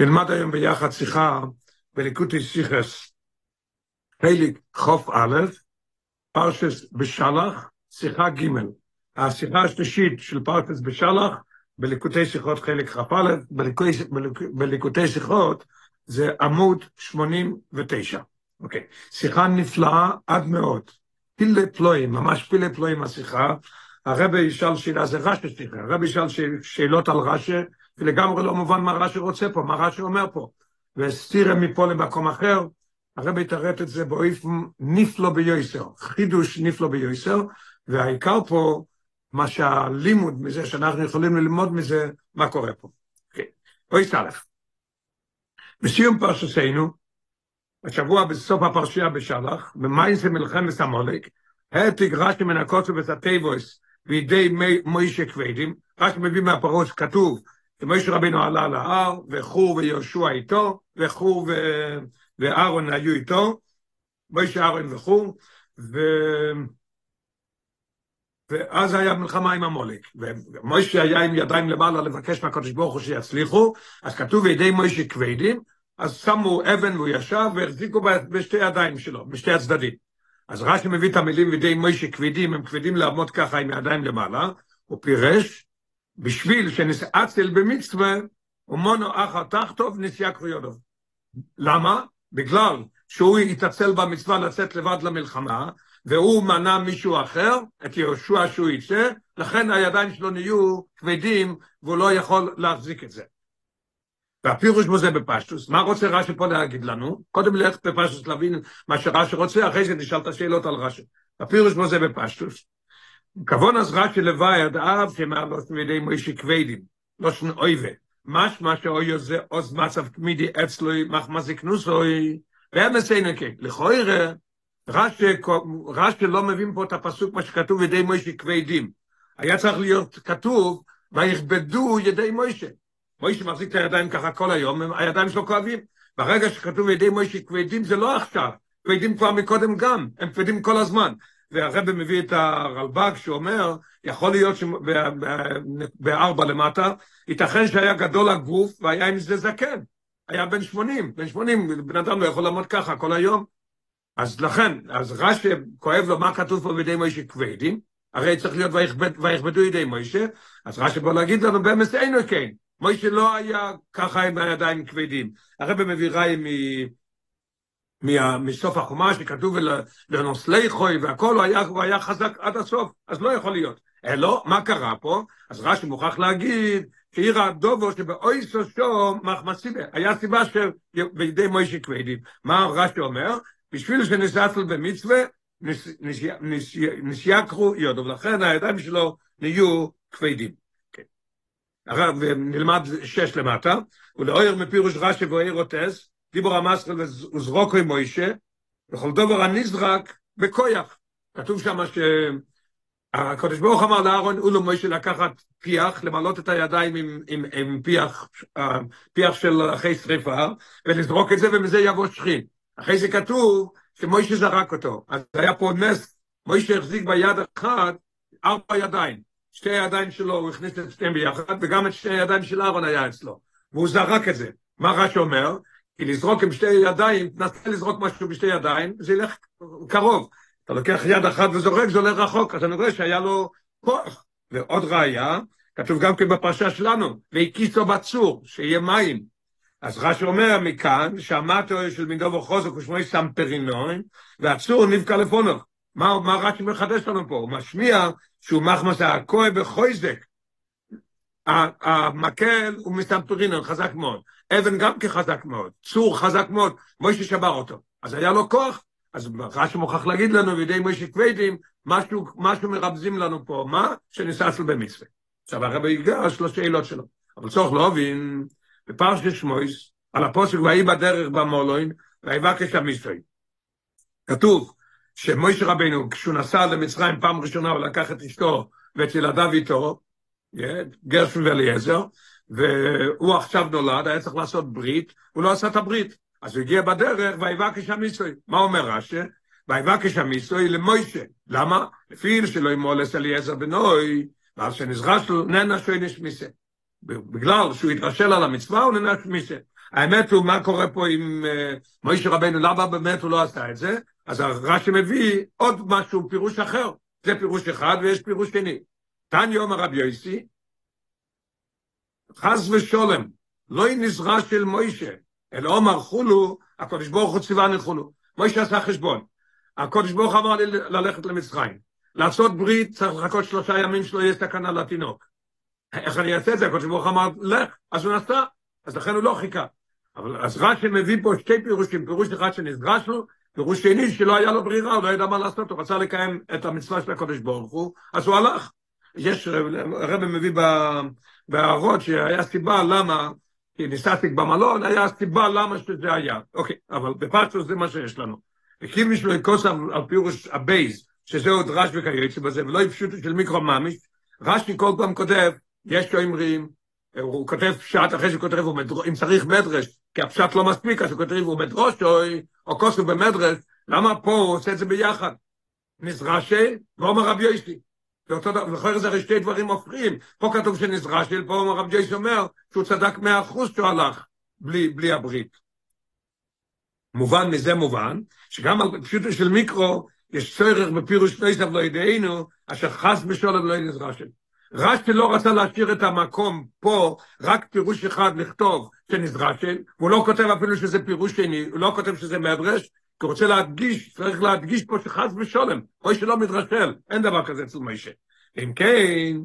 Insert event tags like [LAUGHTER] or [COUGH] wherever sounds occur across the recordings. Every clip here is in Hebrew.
נלמד היום ביחד שיחה בליקוטי סיכס, חלק חוף א', פרשס בשלח, שיחה ג'. השיחה השלישית של פרשס בשלח, בליקוטי שיחות חלק כ"א, בליקוטי שיחות זה עמוד 89. אוקיי, שיחה נפלאה עד מאוד. פילי פלואים, ממש פילי פלואים השיחה. הרבי ישאל שאלה, זה רש"י שיחה, הרבי ישאל שאלות על רש"י, ולגמרי לא מובן מה רש"י רוצה פה, מה רש"י אומר פה. וסתירה מפה למקום אחר, הרבי יתרט את זה באופן נפלא ביוסר, חידוש נפלא ביוסר, והעיקר פה, מה שהלימוד מזה, שאנחנו יכולים ללמוד מזה, מה קורה פה. בואי סלף. בסיום פרשתנו, השבוע בסוף הפרשייה בשלח, במיינסה מלחמת המולק, העתיק רש"י מן הכתוב התיבות וידי משה כבדים, רש"י מביא מהפרשה, כתוב, שמשה רבינו עלה להר, וחור ויהושע איתו, וחור ו... ואהרון היו איתו, משה אהרון וחור, ו... ואז היה מלחמה עם עמלק, ומשה היה עם ידיים למעלה לבקש מהקדוש ברוך הוא שיצליחו, אז כתוב וידי משה כבדים, אז שמו אבן והוא ישב והחזיקו בשתי ידיים שלו, בשתי הצדדים. אז רש"י מביא את המילים בידי מוישה כבדים, הם כבדים לעמוד ככה עם ידיים למעלה, הוא פירש, בשביל שנסעצל במצווה, ומונו אחר תחתוב נסיעה קרויודוב. למה? בגלל שהוא יתעצל במצווה לצאת לבד למלחמה, והוא מנע מישהו אחר, את יהושע שהוא יצא, לכן הידיים שלו נהיו כבדים, והוא לא יכול להחזיק את זה. והפירוש בזה בפשטוס, מה רוצה רש"י פה להגיד לנו? קודם לך בפשטוס להבין מה שרש"י רוצה, אחרי זה נשאל את השאלות על רש"י. הפירוש בזה בפשטוס. כבון אז רש"י לבייד אב שמעלות מידי מוישי כבדים, לא שן אויבה. משמע שאוי זה עוז מצב תמידי אצלוי מחמזי כנוסוי, והם מסיינו כן, לכוירה, רש"י לא מבין פה את הפסוק מה שכתוב ידי מוישי כבדים. היה צריך להיות כתוב, ויכבדו ידי מוישה. מוישה מחזיק את הידיים ככה כל היום, הידיים שלו כואבים. ברגע שכתוב ידי מוישה כבדים זה לא עכשיו, כבדים כבר מקודם גם, הם כבדים כל הזמן. והרבא מביא את הרלב"ג שאומר, יכול להיות שבארבע למטה, ייתכן שהיה גדול הגוף והיה עם זה זקן. היה בן שמונים, בן שמונים, בן אדם לא יכול לעמוד ככה כל היום. אז לכן, אז רש"י כואב לו מה כתוב פה בידי מוישה כבדים, הרי צריך להיות ויכבדו ידי מוישה, אז רש"י בוא להגיד לנו במס אינו כן, מוישה לא היה ככה עם הידיים כבדים. הרב מביא ראי מסוף החומה שכתוב לנוסלי חוי והכל, הוא היה, הוא היה חזק עד הסוף, אז לא יכול להיות. אלא, מה קרה פה? אז רש"י מוכרח להגיד שעיר הדובו שבאוי סושו מחמסיבה, היה סיבה שבידי מוישה כבדים. מה רש"י אומר? בשביל שנסעתל במצווה, נשייקרו יודו, ולכן הידיים שלו נהיו כבדים. עכשיו נלמד שש למטה, ולאויר מפירוש רש"י ואויר אותס, דיבור המסחל וזרוקו עם מוישה, וכל דובר הנזרק בכויח. כתוב שם שהקדוש ברוך אמר לאהרון, הוא מוישה לקחת פיח, למלות את הידיים עם, עם, עם פיח, פיח של אחרי שריפה, ולזרוק את זה ומזה יבוא שכין. אחרי זה כתוב שמוישה זרק אותו. אז היה פה נס, מוישה החזיק ביד אחת ארבע ידיים. שתי הידיים שלו, הוא הכניס את שתיהם ביחד, וגם את שתי הידיים של אהרון היה אצלו. והוא זרק את זה. מה רש"י אומר? כי לזרוק עם שתי ידיים, תנסה לזרוק משהו בשתי ידיים, זה ילך קרוב. אתה לוקח יד אחת וזורק, זה הולך רחוק, אז אני רואה שהיה לו כוח. ועוד ראיה, כתוב גם כן בפרשה שלנו, והקיסו בצור, שיהיה מים. אז רש"י אומר מכאן, שהמטו של מידוב וחוזק הוא שמוי סמפרינון, והצור נבקע לפונוך. מה, מה רש"י מחדש לנו פה? הוא משמיע שהוא מחמס הכוי בחויזק. המקל הוא מסמפרינון, חזק מאוד. אבן גם כחזק מאוד, צור חזק מאוד, מוישה שבר אותו. אז היה לו כוח, אז רש"י מוכרח להגיד לנו בידי מוישה כבדים, משהו, משהו מרבזים לנו פה, מה? שניססנו במצווה. עכשיו הרבי ייגש לשאלות שלו. אבל צורך לא הבין, בפרשת שמויס, על הפוסק ויהי בדרך במולוין, ויבקש המצווה. כתוב שמוישה רבנו, כשהוא נסע למצרים פעם ראשונה, הוא לקח את אשתו ואת ילדיו איתו, גרשון ואליעזר, והוא עכשיו נולד, היה צריך לעשות ברית, הוא לא עשה את הברית. אז הוא הגיע בדרך, ויבקש המיסוי. מה אומר רש"י? ויבקש המיסוי למוישה. למה? לפי שלא ימולס אליעזר בנוי, ואז שנזרש לו ננה שוינש מיסה. בגלל שהוא התרשל על המצווה, הוא ננש מיסה. האמת הוא, מה קורה פה עם uh, מוישה רבנו, למה באמת הוא לא עשה את זה? אז הרש"י מביא עוד משהו, פירוש אחר. זה פירוש אחד ויש פירוש שני. תן יום הרב יויסי, חס ושולם, לא נזרע של מוישה, אלא אומר חולו, הקודש ברוך הוא ציווה נחולו. מוישה עשה חשבון. הקודש ברוך אמר לי ללכת למצרים. לעשות ברית צריך לחכות שלושה ימים שלא יהיה סכנה לתינוק. איך אני אעשה את זה? הקודש ברוך אמר, לך, אז הוא נסע, אז לכן הוא לא חיכה. אבל אז רש"י מביא פה שתי פירושים, פירוש אחד שנדרש לו, פירוש שני שלא היה לו ברירה, הוא לא ידע מה לעשות, הוא רצה לקיים את המצווה של הקודש ברוך הוא, אז הוא הלך. יש, הרב מביא בהערות שהיה סיבה למה, כי ניסעתי במלון, היה סיבה למה שזה היה. אוקיי, אבל בפרצות זה מה שיש לנו. הקים מישהו לכוס על, פירוש הבייז, שזה עוד רש וכיוצא בזה, ולא פשוט של מיקרו ממש, רש"י כל פעם כותב, יש לו אמרים, הוא כותב פשט אחרי שהוא כותב, אם צריך מדרש, כי הפשט לא מספיק, אז הוא כותב, הוא מדרוש, או, כוסו במדרש, למה פה הוא עושה את זה ביחד? נזרשי, ואומר רבי יויסי. זה אותו דבר, זוכר זה הרי שתי דברים הופכים. פה כתוב שנזרשי, פה אומר רבי יויסי אומר שהוא צדק מאה אחוז שהוא הלך בלי, בלי הברית. מובן מזה מובן, שגם על פשוטו של מיקרו, יש צורך בפירוש נויסף לא ידענו, אשר חס בשולם לא נזרשי. רש"י לא רצה להשאיר את המקום פה, רק פירוש אחד לכתוב שנזרשל, והוא לא כותב אפילו שזה פירוש שני, הוא לא כותב שזה מדרש, רוצה להדגיש, צריך להדגיש פה שחס ושולם, או שלא מדרשל, אין דבר כזה אצל מוישה. אם כן,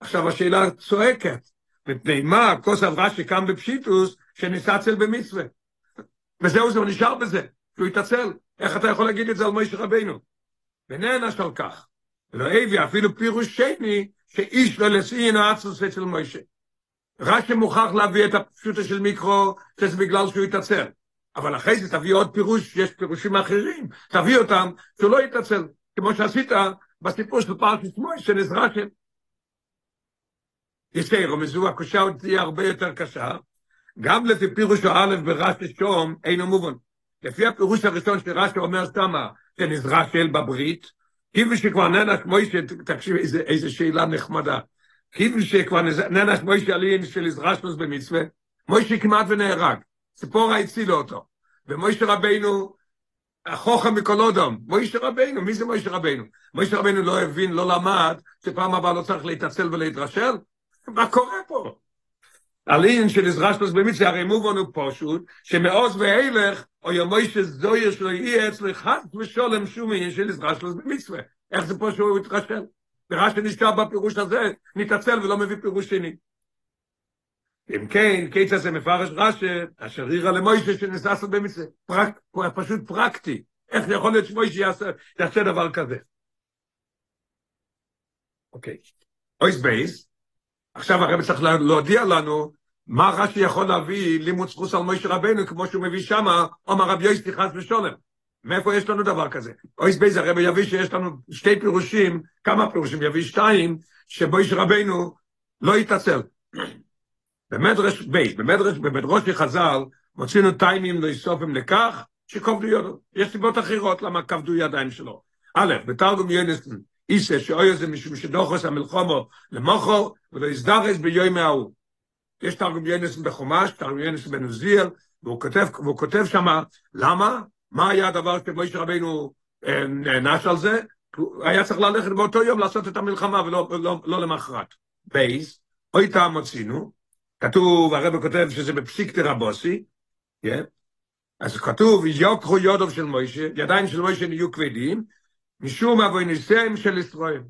עכשיו השאלה צועקת, מפני מה כוסף רש"י קם בפשיטוס שניסצל במצווה. וזהו זה, הוא נשאר בזה, שהוא התעצל. איך אתה יכול להגיד את זה על מוישה רבינו? ונענש על כך. ולא הביא אפילו פירוש שני, שאיש לא לסעין האצוס אצל מוישה. רש"י מוכרח להביא את הפשוטה של מיקרו, שזה בגלל שהוא יתעצל. אבל אחרי זה תביא עוד פירוש, יש פירושים אחרים, תביא אותם, שהוא לא יתעצל, כמו שעשית בסיפור של פרשת מוישה, נזרשם. יסי רמזו, הקושה עוד תהיה הרבה יותר קשה, גם לפי פירוש א' ברש"י שום, אינו מובן. לפי הפירוש הראשון שרש"י אומר שמה, שנזרשל בברית, כיוון שכבר ננח מוישה, תקשיב איזה, איזה שאלה נחמדה, כיוון שכבר ננח מוישה עלין של יזרשלוס במצווה, מוישה כמעט ונהרג, ציפורה הצילה אותו, ומוישה רבינו, החוכם מכל אודום, מוישה רבינו, מי זה מוישה רבינו? מוישה רבינו לא הבין, לא למד, שפעם הבאה לא צריך להתעצל ולהתרשל? מה קורה פה? עלין של יזרשלוס במצווה, הרי מובן הוא פשוט, שמעוז ואילך, או ימוי שזויר שלו יהיה אצלו חד ושולם שום של יזרשלוס במצווה. איך זה פה שהוא התרשל? ורש"י נשכב בפירוש הזה, נתעצל ולא מביא פירוש שני. אם כן, כיצד זה מפרש רש"י, אשר אירע למשה שנתעצל במצווה. פרק, פשוט פרקטי. איך יכול להיות שמשה יעשה, דבר כזה? אוקיי. אות ב', עכשיו הרב צריך להודיע לנו מה רש"י יכול להביא לימוד זכות על משה רבנו, כמו שהוא מביא שמה, אומר רבי יוסי חס ושלום. מאיפה יש לנו דבר כזה? אות ב' הרבי יביא שיש לנו שתי פירושים, כמה פירושים, יביא שתיים, שמשה רבנו לא יתעצל. במדרש ב', במדרש, במדרש חז"ל, מצאנו טעמים נוספים לכך, שכבדו ידיו. יש סיבות אחרות למה כבדו ידיים שלו. א', בתרגום יונתן, איתא שהוא זה משום שדחה המלחמה למחר, ולא נזדרז ביום ההוא. יש תרגום יונתן בחומש, תרגום יונתן בן עוזיאל, והוא כותב, והוא כותב שם, למה? מה היה הדבר שמשה רבינו נענש על זה? היה צריך ללכת באותו יום לעשות את המלחמה ולא לא, לא למחרת. בייס, אוי טעם מוצינו, כתוב, הרב כותב שזה בפסיקתא רבוסי, yeah. אז כתוב, יוקחו יודוב של מוישה, ידיים של מוישה נהיו כבדים, משום אבויניסיהם של ישראל.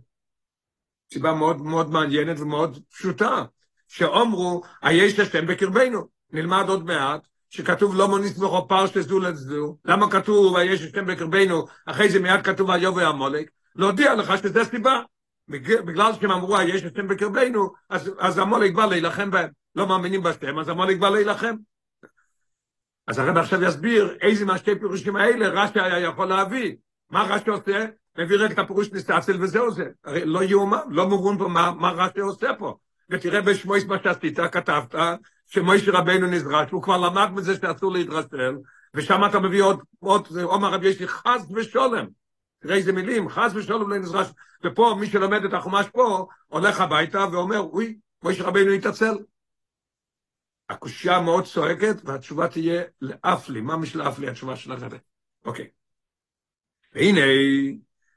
סיבה מאוד מאוד מעניינת ומאוד פשוטה. שאומרו, היש השם בקרבנו. נלמד עוד מעט, שכתוב לא מוניס בכו פרש זו לצדו. למה כתוב היש השם בקרבנו, אחרי זה מיד כתוב היובי המולק? להודיע לך שזה סיבה. בגלל שהם אמרו היש השם בקרבנו, אז, אז המולק בא להילחם בהם. לא מאמינים בשם, אז המולק בא להילחם. אז הרב עכשיו יסביר איזה מהשתי פירושים האלה רש"י היה יכול להביא. מה רש"י עושה? מביא רק את הפירוש נסתצל וזהו זה. הרי לא יאומן, לא מובן פה מה, מה רש"י עושה פה. ותראה בשמויס מה שעשית, כתבת, שמוישה רבנו נזרש, הוא כבר למד מזה שאסור להתרסל, ושם אתה מביא עוד, עוד, עומר רבי יש לי חס ושולם. תראה איזה מילים, חס ושולם לא נזרש. ופה, מי שלומד את החומש פה, הולך הביתה ואומר, אוי, מוישה רבנו התעצל. הקושייה מאוד צועקת, והתשובה תהיה לאף לי. מה משל לאף לי התשובה של הרבי? אוקיי. והנה,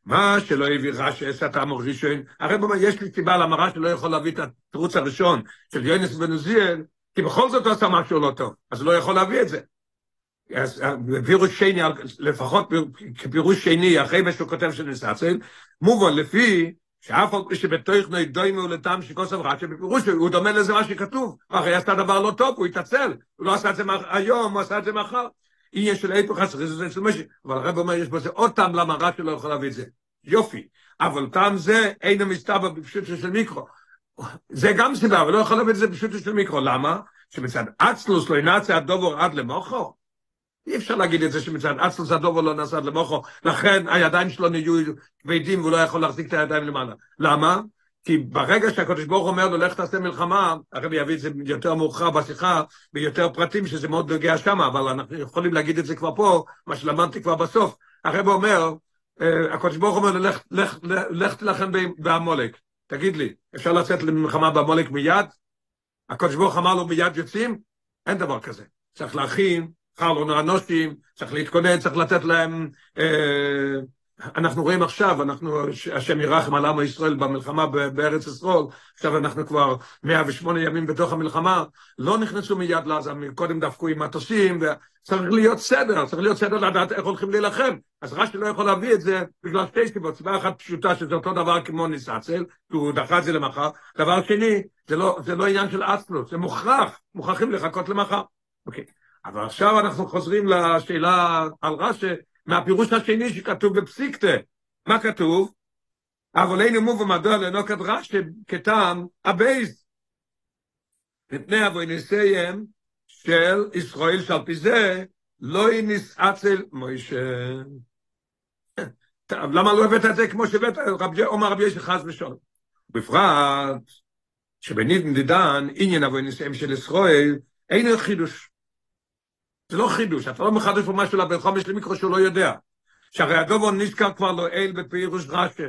מה שלא הביא רש"י עשה טעם ראשון, אומר, יש לי סיבה למה רש"י לא יכול להביא את התירוץ הראשון של יונס בן עוזיאל, כי בכל זאת הוא עשה משהו לא טוב, אז לא יכול להביא את זה. אז בפירוש שני, לפחות כפירוש שני, אחרי מה שהוא כותב של נסצל, מובן לפי שאף פי שבתוך נוידוימו לטעם שכוסף רש"י, בפירוש הוא דומה לזה מה שכתוב, אחרי עשתה דבר לא טוב, הוא התעצל, הוא לא עשה את זה היום, הוא עשה את זה מחר. עניין של איפה חסר, זה של משהו, אבל הרב אומר, יש בזה עוד טעם למה רש"י לא יכול להביא את זה. יופי, אבל טעם זה אינו מסתבר בפשוט של מיקרו. זה גם סיבה, אבל לא יכול להביא את זה בפשוט של מיקרו. למה? שמצד אצלוס לא ינצה הדובור עד למוחו? אי אפשר להגיד את זה שמצד אצלוס הדובור לא עד למוחו, לכן הידיים שלו נהיו כבדים והוא לא יכול להחזיק את הידיים למעלה. למה? כי ברגע שהקדוש ברוך אומר לו, לך תעשה מלחמה, הרבי יביא את זה יותר מאוחר בשיחה, ביותר פרטים, שזה מאוד נוגע שם, אבל אנחנו יכולים להגיד את זה כבר פה, מה שלמדתי כבר בסוף. הרבי אומר, אה, הקדוש ברוך אומר, לך, לך, לך, לך תלחם בעמולק. תגיד לי, אפשר לצאת למלחמה בעמולק מיד? הקדוש ברוך אמר לו, מיד יוצאים? אין דבר כזה. צריך להכין, חלון האנושים, צריך להתכונן, צריך לתת להם... אה, אנחנו רואים עכשיו, אנחנו, השם ירחם על עם ישראל במלחמה בארץ ישראל, עכשיו אנחנו כבר 108 ימים בתוך המלחמה, לא נכנסו מיד לעזה, קודם דפקו עם מטוסים, וצריך להיות סדר, צריך להיות סדר לדעת איך הולכים להילחם. אז רש"י לא יכול להביא את זה בגלל שתי סיבות, סיבה אחת פשוטה, שזה אותו דבר כמו ניסצל, הוא דחה את זה למחר, דבר שני, זה לא, זה לא עניין של אספלוס, זה מוכרח, מוכרחים לחכות למחר. אוקיי, אבל עכשיו אנחנו חוזרים לשאלה על רש"י, מהפירוש השני שכתוב בפסיקתא. מה כתוב? אבל אין מובן מדוע לנוקת רש"י כטעם הבייס. מפני אבויניסיהם של ישראל שעל פי זה לא ינסעצל מוישה. למה לא הבאת את זה כמו שהבאת, אומר רבי ישי חס ושלום. בפרט שבנידן דידן עניין אבויניסיהם של ישראל אין חידוש. זה לא חידוש, אתה לא מחדש פה משהו לבן חומש למיקרו שהוא לא יודע. שהרי הדובו נזכר כבר לא אל בפירוש רש"י,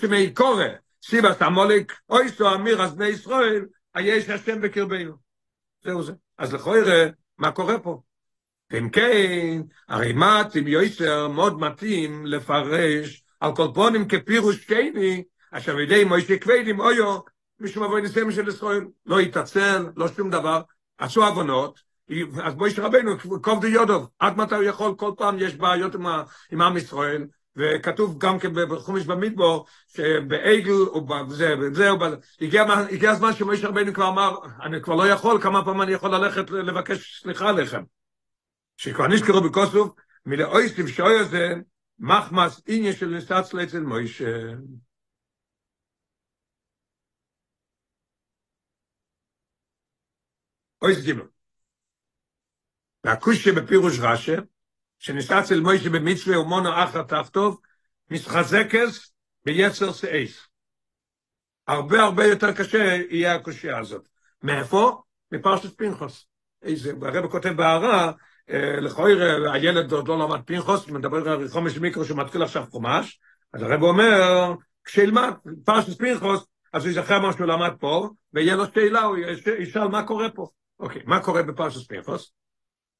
שמי קורא, סיבה סמוליק, אוי סו אמיר אז בני ישראל, היש השם בקרבנו. זהו זה. אז לכו יראה מה קורה פה. אם כן, הרי מת עם יויסר מאוד מתאים לפרש על כל פונים כפירוש שני, אשר ידי מוישה כבדים אויו, משום אבוי ניסיון של ישראל, לא יתעצל, לא שום דבר, עשו עוונות, אז בואי שרבנו, קוב די יודוב, עד מתי הוא יכול, כל פעם יש בעיות עם, עם ישראל, וכתוב גם כן בחומש במדבור, שבעגל ובזה וזה, הגיע, הגיע הזמן שמשה רבנו כבר אמר, אני כבר לא יכול, כמה פעמים אני יכול ללכת לבקש סליחה עליכם. שכבר נזכרו בקוסוף, מלאויסטיב שוי הזה, מחמס איניה של נסץ אצל מוישה. אויס גימל. והקושי בפירוש רש"י, שניסה אצל מוישה במצווה ומונו אחר תחתוב, מתחזקס ביצר סעיס. הרבה הרבה יותר קשה יהיה הקושייה הזאת. מאיפה? מפרשת פנחוס. איזה, הרב כותב בהערה, לכויר הילד עוד לא למד פנחוס, מדבר על חומש מיקרו שמתחיל עכשיו חומש, אז הרב אומר, כשילמד פרשת פנחוס, אז הוא יזכר מה שהוא למד פה, ויהיה לו שאלה, הוא ישאל מה קורה פה. אוקיי, מה קורה בפרשת פנחוס?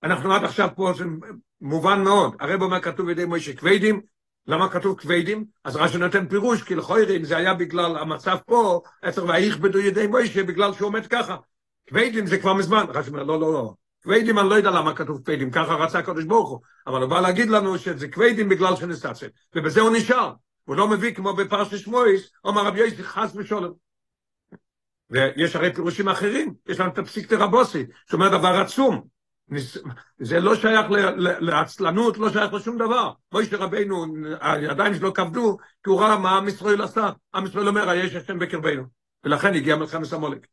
אנחנו עד עכשיו פה, זה מובן מאוד. הרב אומר כתוב ידי מוישה כבדים, למה כתוב כבדים? אז רש"י נותן פירוש, כי לכוירי, אם זה היה בגלל המצב פה, עצר ויכבדו ידי מוישה בגלל שהוא עומד ככה. כבדים זה כבר מזמן. רש"י אומר, לא, לא, לא. כבדים, אני לא יודע למה כתוב כבדים, ככה רצה הקדוש ברוך הוא. אבל הוא בא להגיד לנו שזה כבדים בגלל שנסתצל. ובזה הוא נשאר. הוא לא מביא כמו בפרשת שמואס, אומר רבי יוסי חס ושולם. ויש הרי פירושים אחרים, יש לנו את הפסיקתא רבוסי, שאומר דבר עצום. זה לא שייך לעצלנות, לא שייך לשום דבר. מוישה רבינו, הידיים שלו כבדו, כי הוא ראה מה עם ישראל עשה. עם ישראל אומר, היש השם בקרבנו. ולכן הגיע מלחמת המולק.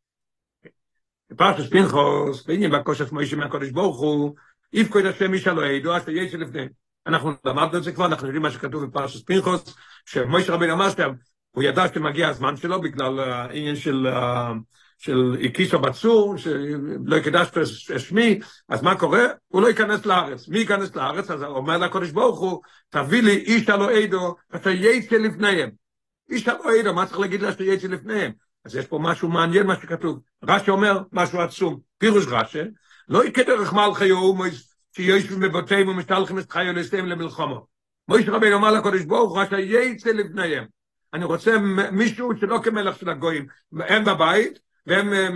בפרשת פנחוס, בעניין בקושף מוישה מהקודש ברוך הוא, יפקוד השם איש הלוהי, ידוע אשר יש לפני. אנחנו למדנו את זה כבר, אנחנו יודעים מה שכתוב בפרשת פנחוס, שמוישה רבינו אמר שהוא ידע שמגיע הזמן שלו בגלל העניין של... של הקישו בצור, שלא יקדש שמי, אז מה קורה? הוא לא ייכנס לארץ. מי ייכנס לארץ? אז אומר לקודש ברוך הוא, תביא לי איש הלא עדו, אתה יצא לפניהם. איש הלא עדו, מה צריך להגיד לה שאתה יצא לפניהם? אז יש פה משהו מעניין מה שכתוב. רש"י אומר משהו עצום. פירוש רש"י, לא כדרך מלכי אומויס שיושבים בבתיהם ומשתלחים את חיו לסתיהם למלחמו. מויש רבינו אמר לקודש ברוך הוא, רש"י יצא לפניהם. אני רוצה מישהו שלא כמלך של הגויים, הם בבית, והם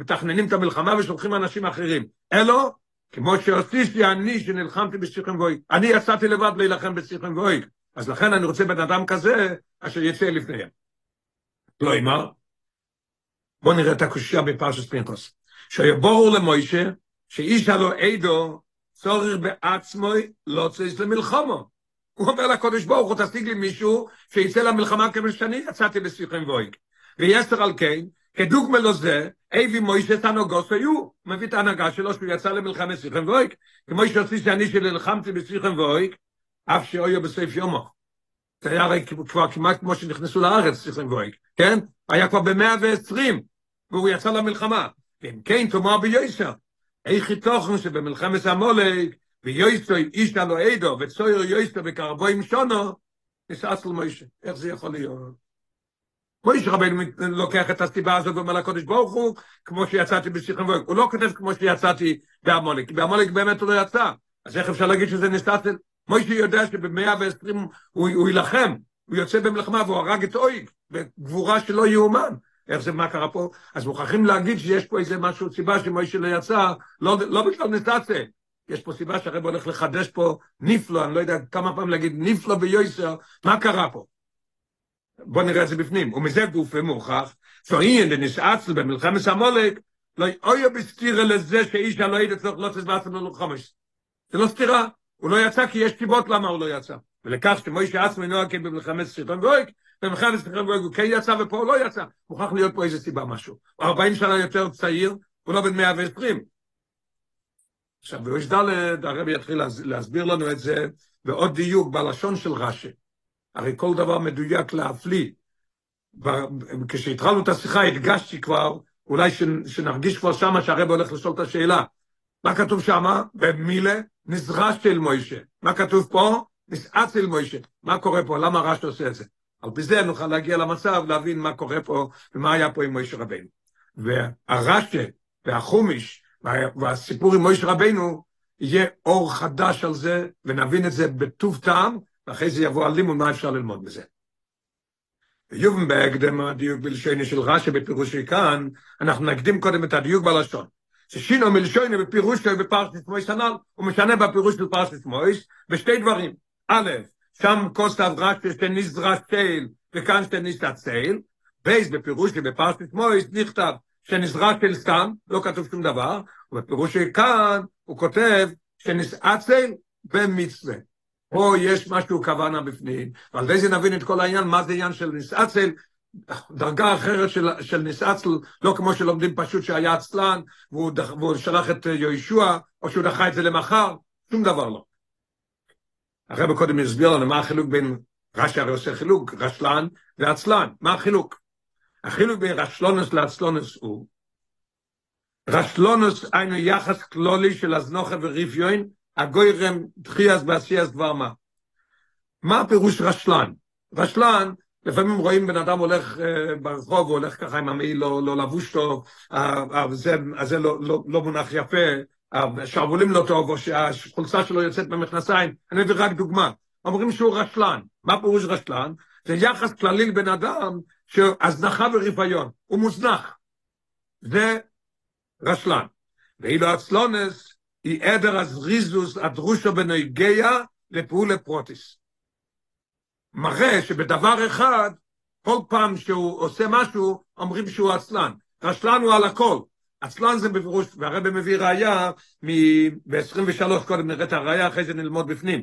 מתכננים את המלחמה ושולחים אנשים אחרים. אלו, כמו שעשיתי אני שנלחמתי בסיכם גוי. אני יצאתי לבד להילחם בסיכם גוי. אז לכן אני רוצה בן אדם כזה, אשר יצא לפניהם. לא אמר, בואו נראה את הקושייה בפרשת פינקוס. שהיה ברור למוישה, שאיש הלו עדו צורך בעצמו לא צריך למלחמו. הוא אומר לקודש ברוך הוא, תשיג לי מישהו שיצא למלחמה כמו שאני יצאתי בסיכם גויג. ויסר על כן, כדוגמה לו זה, אבי מוישה תנוגוס היו, מביא את ההנהגה שלו שהוא יצא למלחמת סיכם גויג, כמו שעשי שאני שנלחמתי בסיכם גויג, אף שאויו בסעיף יומו. זה היה הרי כבר כמעט כמו שנכנסו לארץ, סיכם גויג, כן? היה כבר במאה ועשרים, והוא יצא למלחמה. ואם כן, תאמר ביוסר, איך יתוכן שבמלחמת המולק, ויוסר איש הלו עדו, וצויר יוסר בקרבוים שונו, נסעס למוישה. איך זה יכול להיות? מוישה רבינו לוקח את הסיבה הזאת ואומר לקודש ברוך הוא, כמו שיצאתי בשיחם ואוהק. הוא לא כותב כמו שיצאתי בעמולק, כי בעמולק באמת הוא לא יצא. אז איך אפשר להגיד שזה נסתסל? מוישה יודע שבמאה ועשרים הוא, הוא יילחם, הוא יוצא במלחמה והוא הרג את אויג, בגבורה שלא יאומן. איך זה, מה קרה פה? אז מוכרחים להגיד שיש פה איזה משהו, סיבה שמוישה לא יצא, לא, לא בגלל נסתסל. יש פה סיבה שהרב הולך לחדש פה נפלא, אני לא יודע כמה פעמים להגיד נפלא ביוסר, מה קרה פה? בוא נראה את זה בפנים. ומזה גוף ומוכח, שאין דנסעצל במלחמת המולק, לא אויה בסתירה לזה שאיש הלא ידע צריך לא תסבצם לו חמש. זה לא סתירה, הוא לא יצא כי יש סיבות למה הוא לא יצא. ולכך שמוישה עצמי נועה כן במלחמת סרטון גויק, במלחמת סרטון גויק הוא כן יצא ופה הוא לא יצא. מוכרח להיות פה איזה סיבה משהו. הוא 40 שנה יותר צעיר, הוא לא בן 120. עכשיו, בראש ד' הרבי יתחיל להסביר לנו את זה בעוד דיוק בלשון של רש"י. הרי כל דבר מדויק להפליא. כשהתחלנו את השיחה הדגשתי כבר, אולי שנרגיש כבר שמה שהרב הולך לשאול את השאלה. מה כתוב שמה? במילה נזרש אל מוישה. מה כתוב פה? נסעץ אל מוישה. מה קורה פה? למה רש"י עושה את זה? על פי זה נוכל להגיע למצב, להבין מה קורה פה ומה היה פה עם מוישה רבינו. והרש"י והחומיש והסיפור עם מוישה רבינו יהיה אור חדש על זה, ונבין את זה בטוב טעם, ואחרי זה יבוא הלימוד מה אפשר ללמוד מזה. ויובן בהקדם הדיוק בלשוני של רש"י בפירושי כאן, אנחנו נקדים קודם את הדיוק בלשון. ששינו מלשוני בפירושי בפרשת מויס הנ"ל, הוא משנה בפירוש של פרשת מויס בשתי דברים. א', שם כוסף רש"י שנזרש תל, וכאן שנזרש תל, בייס בפירושי בפרשת מויס נכתב שנזרק אל סתם, לא כתוב שום דבר, ובפירושי כאן הוא כותב שנסעצל במצווה. פה יש משהו כוונה בפנים, ועל זה נבין את כל העניין, מה זה עניין של נסעצל, דרגה אחרת של, של נסעצל, לא כמו שלומדים פשוט שהיה עצלן, והוא, דח, והוא שלח את יהושע, או שהוא דחה את זה למחר, שום דבר לא. הרב קודם הסביר לנו מה החילוק בין, רש"י הרי עושה חילוק, רשלן ועצלן, מה החילוק? החילוק בין רשלונוס לעצלונוס הוא, רשלונוס היינו יחס כלולי של הזנוחה וריפיון, הגוירם דחייס בעשייס דבר מה. מה הפירוש רשלן? רשלן, לפעמים רואים בן אדם הולך uh, ברחוב, הוא הולך ככה עם המעיל לא, לא לבוש טוב, uh, uh, זה, uh, זה לא, לא, לא מונח יפה, השרוולים לא טוב, או שהחולצה שלו יוצאת במכנסיים, אני מביא רק דוגמה. אומרים שהוא רשלן. מה פירוש רשלן? זה יחס כללי לבן אדם שהזנחה ורפיון, הוא מוזנח. זה רשלן. ואילו הצלונס היא עדר הזריזוס הדרושו בנויגיה לפעולה פרוטיס. מראה שבדבר אחד, כל פעם שהוא עושה משהו, אומרים שהוא עצלן. רשלן הוא על הכל. עצלן זה בפירוש, והרבא מביא ראייה ב-23 קודם נראה את הראייה, אחרי זה נלמוד בפנים.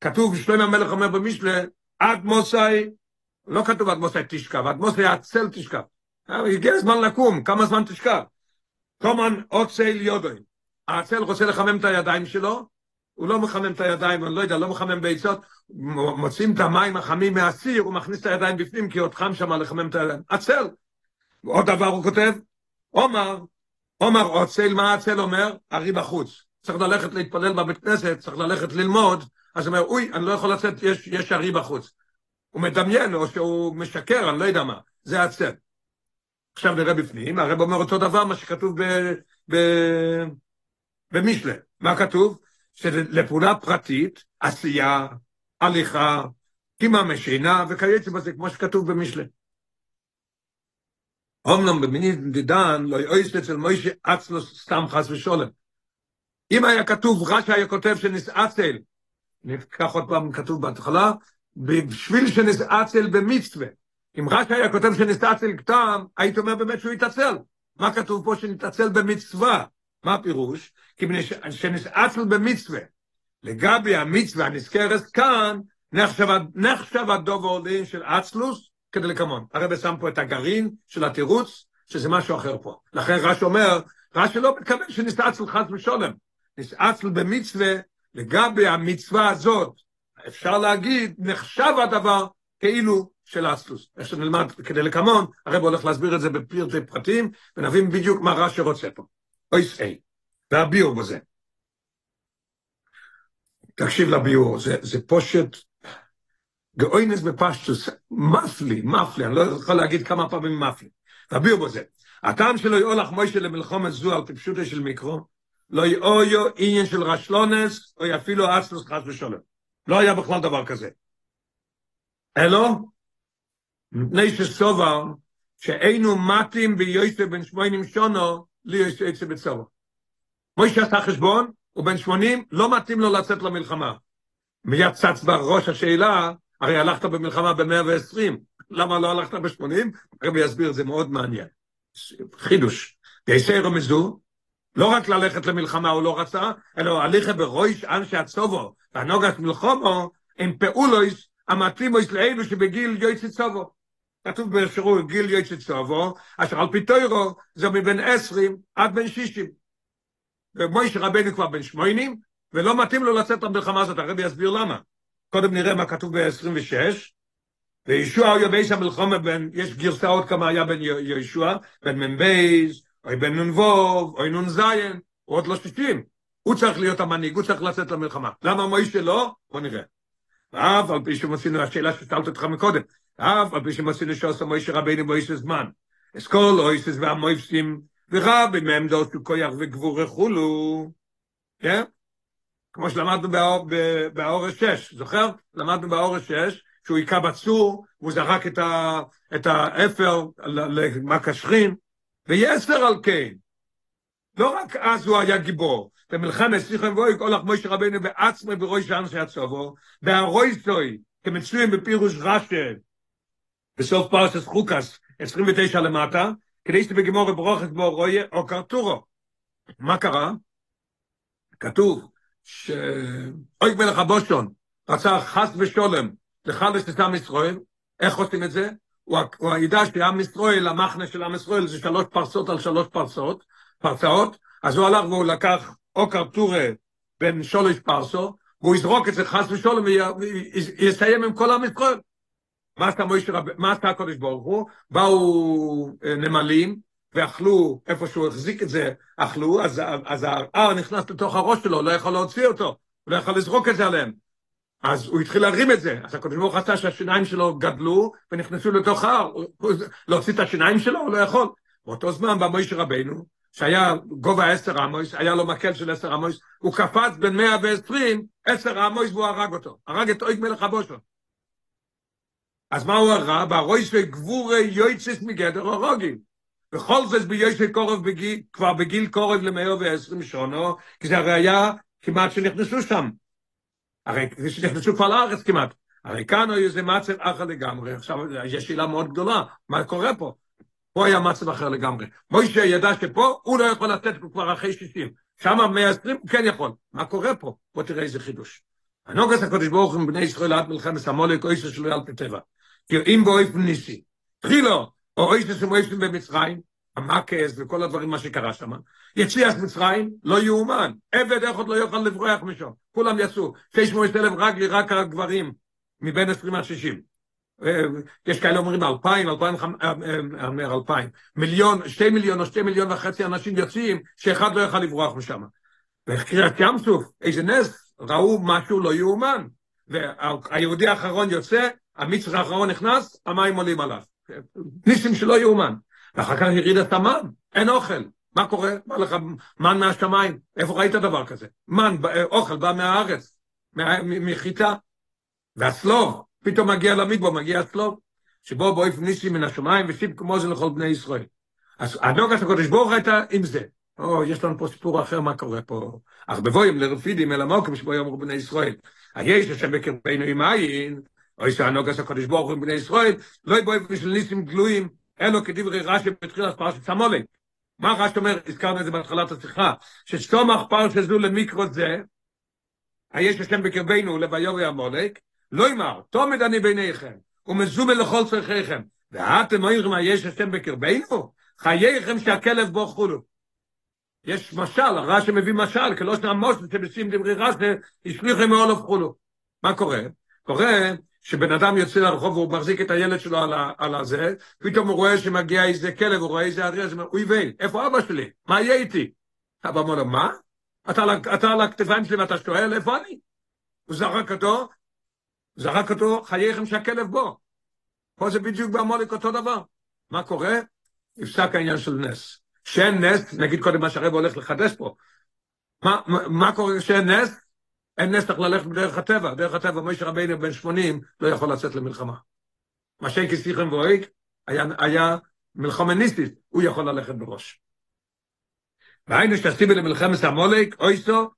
כתוב, שלמה המלך אומר במשלה, עד מוסי, לא כתוב עד מוסי תשכב, עד מוסי עצל תשכב. הגיע הזמן לקום, כמה זמן תשכב? תומן עוצל יודוין. העצל רוצה לחמם את הידיים שלו, הוא לא מחמם את הידיים, אני לא יודע, לא מחמם ביצות, מוצאים את המים החמים מהסיר, הוא מכניס את הידיים בפנים, כי עוד חם שם לחמם את הידיים. עצל. עוד דבר הוא כותב, עומר, עומר עוצל, מה העצל אומר? ארי בחוץ. צריך ללכת להתפלל בבית כנסת, צריך ללכת ללמוד, אז הוא אומר, אוי, אני לא יכול לצאת, יש, יש ארי בחוץ. הוא מדמיין, או שהוא משקר, אני לא יודע מה, זה עצל. עכשיו נראה בפנים, הרב אומר אותו דבר מה שכתוב ב, ב, במשלה. מה כתוב? שלפעולה פרטית, עשייה, הליכה, קימה משינה וכייצא בזה, כמו שכתוב במשלה. אומנם במיני דידן לא יאויס אצל מוישה אצלוס סתם חס ושולם. אם היה כתוב, רש"י היה כותב שנסעצל, ניקח עוד פעם כתוב בהתחלה, בשביל שנסעצל במצווה. אם רש"י היה כותב שנסעצל כתם, היית אומר באמת שהוא יתעצל. מה כתוב פה שנתעצל במצווה? מה הפירוש? כי שנסעצל במצווה. לגבי המצווה הנזכרת כאן, נחשב הדוב העולים של אצלוס כדי לקמון. הרב שם פה את הגרעין של התירוץ, שזה משהו אחר פה. לכן רש"י אומר, רש"י לא מתכוון שנסעצל חס ושולם. נסעצל במצווה, לגבי המצווה הזאת, אפשר להגיד, נחשב הדבר כאילו של אסלוס. איך שנלמד כדי לקמון, הרב הולך להסביר את זה בפרטי פרטים, ונבין בדיוק מה רש"י רוצה פה. אויס איי, והביאור בזה. תקשיב לביאור, זה, זה פושט גאוינס בפשטוס, מפלי, מפלי, אני לא יכול להגיד כמה פעמים מפלי. והביאור בזה. הטעם שלו יאולך מוישה למלחומת זו על טיפשותו של מיקרו, לא יאויו עניין של רשלונס, או אפילו אסלוס חס ושולם. לא היה בכלל דבר כזה. אלו, מפני שסובר, שאינו מתים ביוסף בן שמונים שונו, לי יש עצה בצורו. מוישה עשה חשבון, הוא בן שמונים, לא מתאים לו לצאת למלחמה. מיד צץ בראש השאלה, הרי הלכת במלחמה ב-120, למה לא הלכת ב-80? הרבי יסביר, זה מאוד מעניין. חידוש. גייסי רמזו, לא רק ללכת למלחמה הוא לא רצה, אלא הליכה ברויש אנשי הצובו, והנוגת מלחומו, הם פעולויס המתאימויס לאלו שבגיל יויצי צובו. כתוב באפשרו גיל יויצי צובו, אשר על פי תוירו זה מבין עשרים עד בין שישים. ומויש רבנו כבר בן שמונים, ולא מתאים לו לצאת למלחמה הזאת, הרבי יסביר למה. קודם נראה מה כתוב ב-26, וישוע יובייס המלחמה בין, יש גרסאות כמה היה בין ישוע, בין מ"בייס, או בן נ"ו, או נ"ז, הוא עוד לא שישים. הוא צריך להיות המנהיג, הוא צריך לצאת למלחמה. למה מוישה לא? בוא נראה. ואף על פי שמוסינו, השאלה ששאלת אותך מקודם, אף על פי שמוסינו שעושה מוישה רבינו באיסס זמן. אסכול אויסס והמויפסים, ורבי מהם דורשו כויח וגבור וכולו. כן? כמו שלמדנו באורש 6, זוכר? למדנו באורש 6, שהוא היכה בצור, והוא זרק את האפר למקשכין, ויסר על כן. לא רק אז הוא היה גיבור, במלחמת סיכם ואוי, כל לך מוישה רבינו בעצמי ברוי שאנשי הצובו, בהרוי סוי, כמצויים בפירוש רשא, בסוף פרסס חוקס, 29 למטה, כדי שתבגימור וברוכת בו רויה או קרטורו. מה קרה? כתוב שאוי מלך הבושון רצה חס ושולם לחלש את עם ישראל, איך עושים את זה? הוא ידע שעם ישראל, המחנה של עם ישראל זה שלוש פרסות על שלוש פרסות, פרסאות, אז הוא הלך והוא לקח אוקר טורה בין שולש פרסו, והוא יזרוק את זה חס ושולם ויסיים עם כל עם ישראל. מה עשה מוישה רב... מה עשה הקודש ברוך הוא? באו נמלים ואכלו, איפה שהוא החזיק את זה, אכלו, אז, אז ההר נכנס לתוך הראש שלו, לא יכול להוציא אותו, הוא לא יכול לזרוק את זה עליהם. אז הוא התחיל להרים את זה, אז הקדוש ברוך עשה שהשיניים שלו גדלו ונכנסו לתוך ההר, להוציא את השיניים שלו הוא לא יכול. באותו זמן בא מוישה רבנו, שהיה גובה עשר עמוס, היה לו מקל של עשר עמוס, הוא קפץ בין מאה ועשרים, עשר עמוס והוא הרג אותו, הרג את אויג מלך הבושו. אז מה הוא הרע? בהרויסי גבורי יויצס מגדר הרוגים. בכל זאת ביושי קורב בגיל, כבר בגיל קורב למאה ועשרים שונו, כי זה הרי היה כמעט שנכנסו שם. הרי שנכנסו כבר לארץ כמעט. הרי כאן הוא איזה מצב אחר לגמרי. עכשיו, יש שאלה מאוד גדולה, מה קורה פה? פה היה מצב אחר לגמרי. מוישה ידע שפה הוא לא יכול לתת כבר אחרי 60. שם 120 הוא כן יכול. מה קורה פה? בוא תראה איזה חידוש. הנוגס הקודש ברוך הוא בני ישראל עד מלחמת המולק או איסו שלו על פי טבע. כי אם באויף ניסי. תחילו, או איסו שמויפים במצרים, המקס וכל הדברים מה שקרה שם. יציאת מצרים, לא יאומן. עבד אחד לא יוכל לברוח משם. כולם יצאו. 600 אלף רגלי, רק הגברים, מבין 20 עד 60. יש כאלה אומרים אלפיים, אלפיים, אומר אלפיים. מיליון, שתי מיליון או שתי מיליון וחצי אנשים יוצאים, שאחד לא יוכל לברוח משם. וקריאת ים סוף, איזה נס, ראו משהו לא יאומן. והיהודי האחרון יוצא, המצרי האחרון נכנס, המים עולים עליו. ניסים שלא יאומן. ואחר כך יריד את המן, אין אוכל. מה קורה? בא לך מן מהשמיים, איפה ראית דבר כזה? מן, אוכל בא מהארץ, מחיטה. והצלוב, פתאום מגיע למדבור, מגיע הצלוב, שבו בואי ניסי מן השמיים ושיב כמו זה לכל בני ישראל. אז הנוגת הקודש ברוך הייתה עם זה. או, יש לנו פה סיפור אחר מה קורה פה. אך בבואים לרפידים אל המוקם שבו יאמרו בני ישראל. היש השם בקרבנו עם עין, אוי שהנוגס הקודש ברוך הוא בני ישראל, לא יבואי בשביל ניסים גלויים, אלו כדברי רש"י בתחילת פרשת סמולק. מה רש"י אומר, הזכרנו את זה בהתחלת השיחה, שסתומך פרשת זו למיקרו זה, היש השם בקרבנו לביורי המולק, לא יאמר, תומד אני ביניכם, ומזומן לכל צריכיכם, ואתם אומרים, היש השם בקרבנו? חייכם שהכלב בו חולו. יש משל, הרש"י מביא משל, כלא שנעמוס שבשים דברי רש"י, השליחם מאולף חולו. מה קורה? קורה שבן אדם יוצא לרחוב והוא מחזיק את הילד שלו על, על הזה, פתאום הוא רואה שמגיע איזה כלב, הוא רואה איזה אריה, הוא אומר, אוי ויי, איפה אבא שלי? מה יהיה איתי? אבא אומר לו, מה? אתה, אתה על הכתפיים שלי ואתה שואל, איפה אני? הוא זרק אותו, זרק אותו, חייכם שהכלב בו. פה זה בדיוק בעמולק אותו דבר. מה קורה? נפסק העניין של נס. שאין נס, נגיד קודם מה שהרב הולך לחדש פה. מה, מה, מה קורה כשאין נס? אין נס צריך ללכת בדרך הטבע. דרך הטבע, מוישה רבינו בן 80 לא יכול לצאת למלחמה. מה שאין כסיכם ואויק, היה, היה מלחמה ניסטית, הוא יכול ללכת בראש. והיינו שתסיבי למלחמת המולק, אויסו,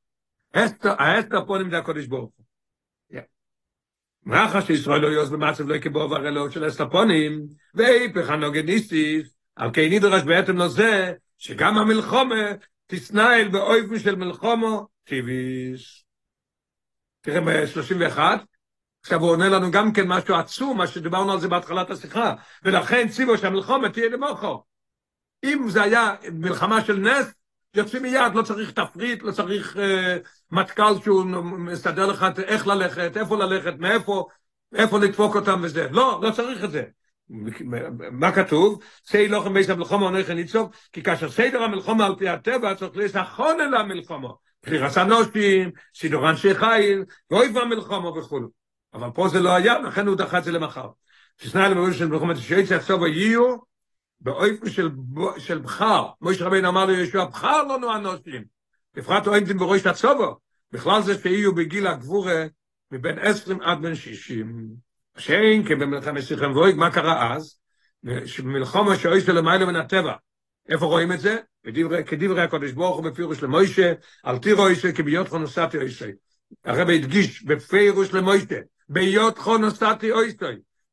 האסתר פה נמדה הקודש ברוך הוא. מאחר שישראל לא יוז במצב לא יקבוע והרלאות של אסטפונים, ואיפך הנוגניסטיס, על כן נדרש בעצם לזה, שגם המלחומה תסנהל באויפן של מלחומו טיביס. תראה ב-31, עכשיו הוא עונה לנו גם כן משהו עצום, מה שדיברנו על זה בהתחלת השיחה, ולכן ציבו שהמלחומה תהיה למוחו. אם זה היה מלחמה של נס, יוצאים מיד, לא צריך תפריט, לא צריך אה, מטכ"ל שהוא מסדר לך איך ללכת, איפה ללכת, מאיפה, איפה לדפוק אותם וזה. לא, לא צריך את זה. מה כתוב? סי לוחם בייס המלחומה לכן לצעוק, כי כאשר סדר המלחומה על פי הטבע צריך לסחון אל המלחומה. בחירת הנושים, סידור אנשי חיל, ואויב המלחומה וכו'. אבל פה זה לא היה, לכן הוא דחה את זה למחר. שסנאי למבוא של מלחומת שיצא עכשיו יהיו, באופן של, של בחר, מויש רבינו אמר לישוע, בחר לנו הנושים, בפרט אוהנתם בראש הצובו, בכלל זה שיהיו בגיל הגבורה מבין עשרים עד בין שישים. שאין כי במלחמת סיכם ואויג, מה קרה אז? שמלחמה שאוי של למעלה מן הטבע. איפה רואים את זה? כדברי הקודש ברוך הוא בפירוש למוישה, אל תירו אישה כביות חונוסתי אישה. הרב הדגיש בפירוש למוישה, ביות חונוסתי אישה.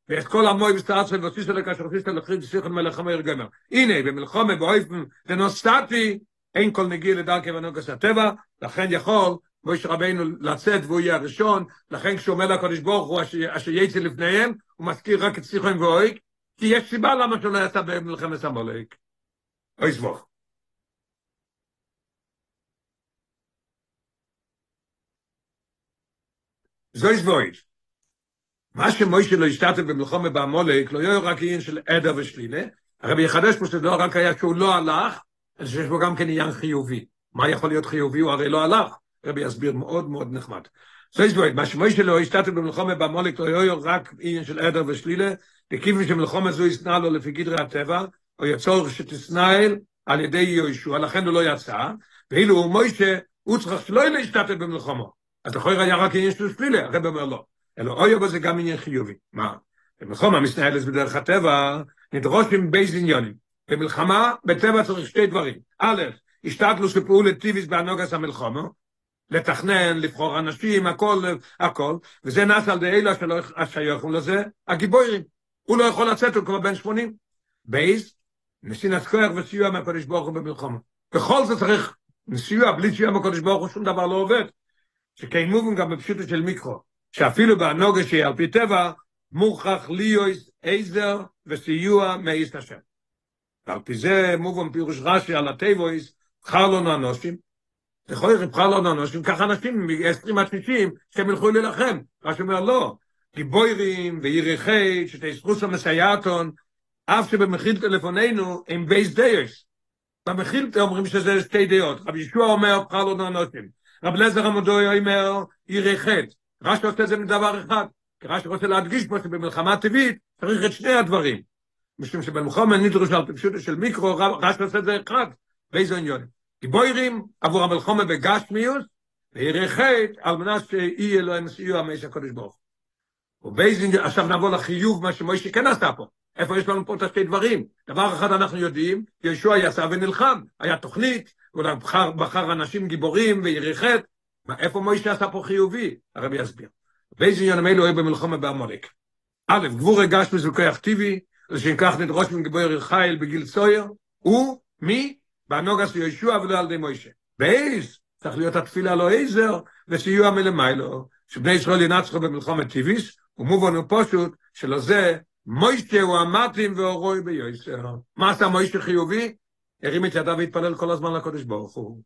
ואת כל המוי בסתרת של וסיס אלה כאשר סיס אלה חריד סיכון מלך המאיר גמר. הנה, במלחמה באויפן דנוסטטי, אין כל נגיע לדרכי ונוגס הטבע, לכן יכול מויש רבינו לצאת והוא יהיה הראשון, לכן כשהוא אומר לקודש ברוך הוא אשר יצא לפניהם, הוא מזכיר רק את סיכון ואויק, כי יש סיבה למה שהוא לא יצא במלחמת המולק. אוי סבוך. זוי סבויש. מה שמוישה לא השתתף במלחמה בעמולק, לא יהיה רק עניין של עדר ושלילה, הרבי יחדש פה שזה לא רק היה שהוא לא הלך, אלא שיש בו גם כן עניין חיובי. מה יכול להיות חיובי? הוא הרי לא הלך. הרבי יסביר מאוד מאוד נחמד. זה יש מה שמוישה לא השתתף במלחמה בעמולק, לא יהיה רק עניין של עדר ושלילה, וכיוון שמלחמה זו ישנא לו לפי גדרי הטבע, או יצור שתסנאל על ידי יהושע, לכן הוא לא יצא, ואילו מוישה, הוא צריך שלא להשתתף במלחמה. אז לכוי היה רק עניין של שלילה, הרבי אומר לא. אלא אוי זה גם עניין חיובי. מה? במלחמה מסנהלת בדרך הטבע, נדרשים ב' עניינים. במלחמה, בטבע צריך שתי דברים. א', השתדלות לפעולה טבעית בהנהגת המלחמה, לתכנן, לבחור אנשים, הכל, הכל, וזה נעשה על ידי אלו שלא השייכים לזה, הגיבורים. הוא לא יכול לצאת, הוא כבר בן 80. ב', נתינת כוח וסיוע מהקדוש ברוך הוא במלחמה. בכל זאת צריך סיוע, בלי סיוע מהקדוש ברוך הוא שום דבר לא עובד. שקיימו גם בפשוטו של מקרא. שאפילו בהנהגה שהיא על פי טבע, מוכרח להיות עזר וסיוע מאת השם. ועל פי זה מובן פירוש רש"י על התיבות, בחר לנו אנשים, יכול להיות בחר לנו אנשים, ככה אנשים מ-20 עד 60 שהם ילכו להילחם. רש"י אומר לא, גיבוירים ויריחי, שתסחוס המסייעתון, אף שבמכילתא לפנינו הם ב' דעות. במכילתא אומרים שזה שתי דעות. רבי יהושע אומר, בחר לנו אנשים. רבי אלעזר המודעי אומר, יריחת. רש"י עושה זה מדבר אחד, כי רש"י רוצה להדגיש פה שבמלחמה טבעית צריך את שני הדברים. משום שבמלחמה נדרוש על פשוט של מיקרו, רש עושה זה אחד, באיזה עניון. גיבוירים עבור המלחמה בגשמיוס, ויראה חטא על מנת שיהיה להם סיוע המש הקודש ברוך. ובאיזה, עכשיו נעבור לחיוב מה שמוישה כן עשה פה. איפה יש לנו פה את השתי דברים? דבר אחד אנחנו יודעים, ישוע יצא ונלחם, היה תוכנית, הוא בחר, בחר אנשים גיבורים ויראה חטא. איפה מוישה עשה פה חיובי? הרבי יסביר. באיזה עניין אלו היו במלחמה בעמלק. א', גבור הגשמיוס וכוח טבעי, לשם כך נדרוש מגיבור חייל בגיל סויר, הוא, מי? בנוגס יהושע ולא על ידי מוישה. באיז, צריך להיות התפילה לא עזר, וסיוע מלמיילו, שבני ישראל ינצחו במלחמת טיביס, ומובן הוא פשוט, שלא זה, מוישה הוא המתים ואורוי ביוסר. מה עשה מוישה חיובי? הרים את ידיו והתפלל כל הזמן לקודש ברוך הוא.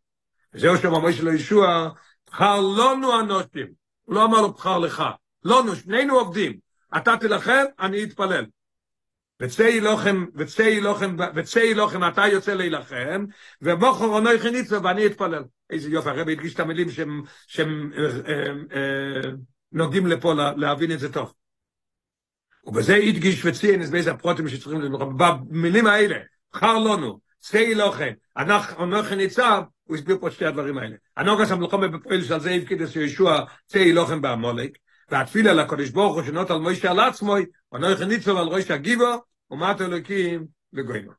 וזהו שם מוישה לישוע, בחר לנו אנושים. הוא לא אמר לו בחר לך. לנו, שנינו עובדים. אתה תילחם, אני אתפלל. וצאי לוחם, וצאי לוחם, וצאי לוחם, אתה יוצא להילחם, ובוכר עונוי חניצו, ואני אתפלל. איזה יופי, הרבי הדגיש את המילים שהם, שהם אה, אה, אה, נוגעים לפה להבין את זה טוב. ובזה הדגיש וציין את באיזה הפרוטים שצריכים ללחם. במילים האלה, חר לנו, צאי לוחם, אנוכי ניצב, הוא הסביר פה שתי הדברים האלה. הנוגס המלחמה בפועל שעל זה הבקיד את ישוע צאי לוחם בעמולק, והתפילה לקודש ברוך הוא שנות על מוישה על עצמו, ונויך ניצוב על ראש הגיבו, ומעת אלוקים לגוינו.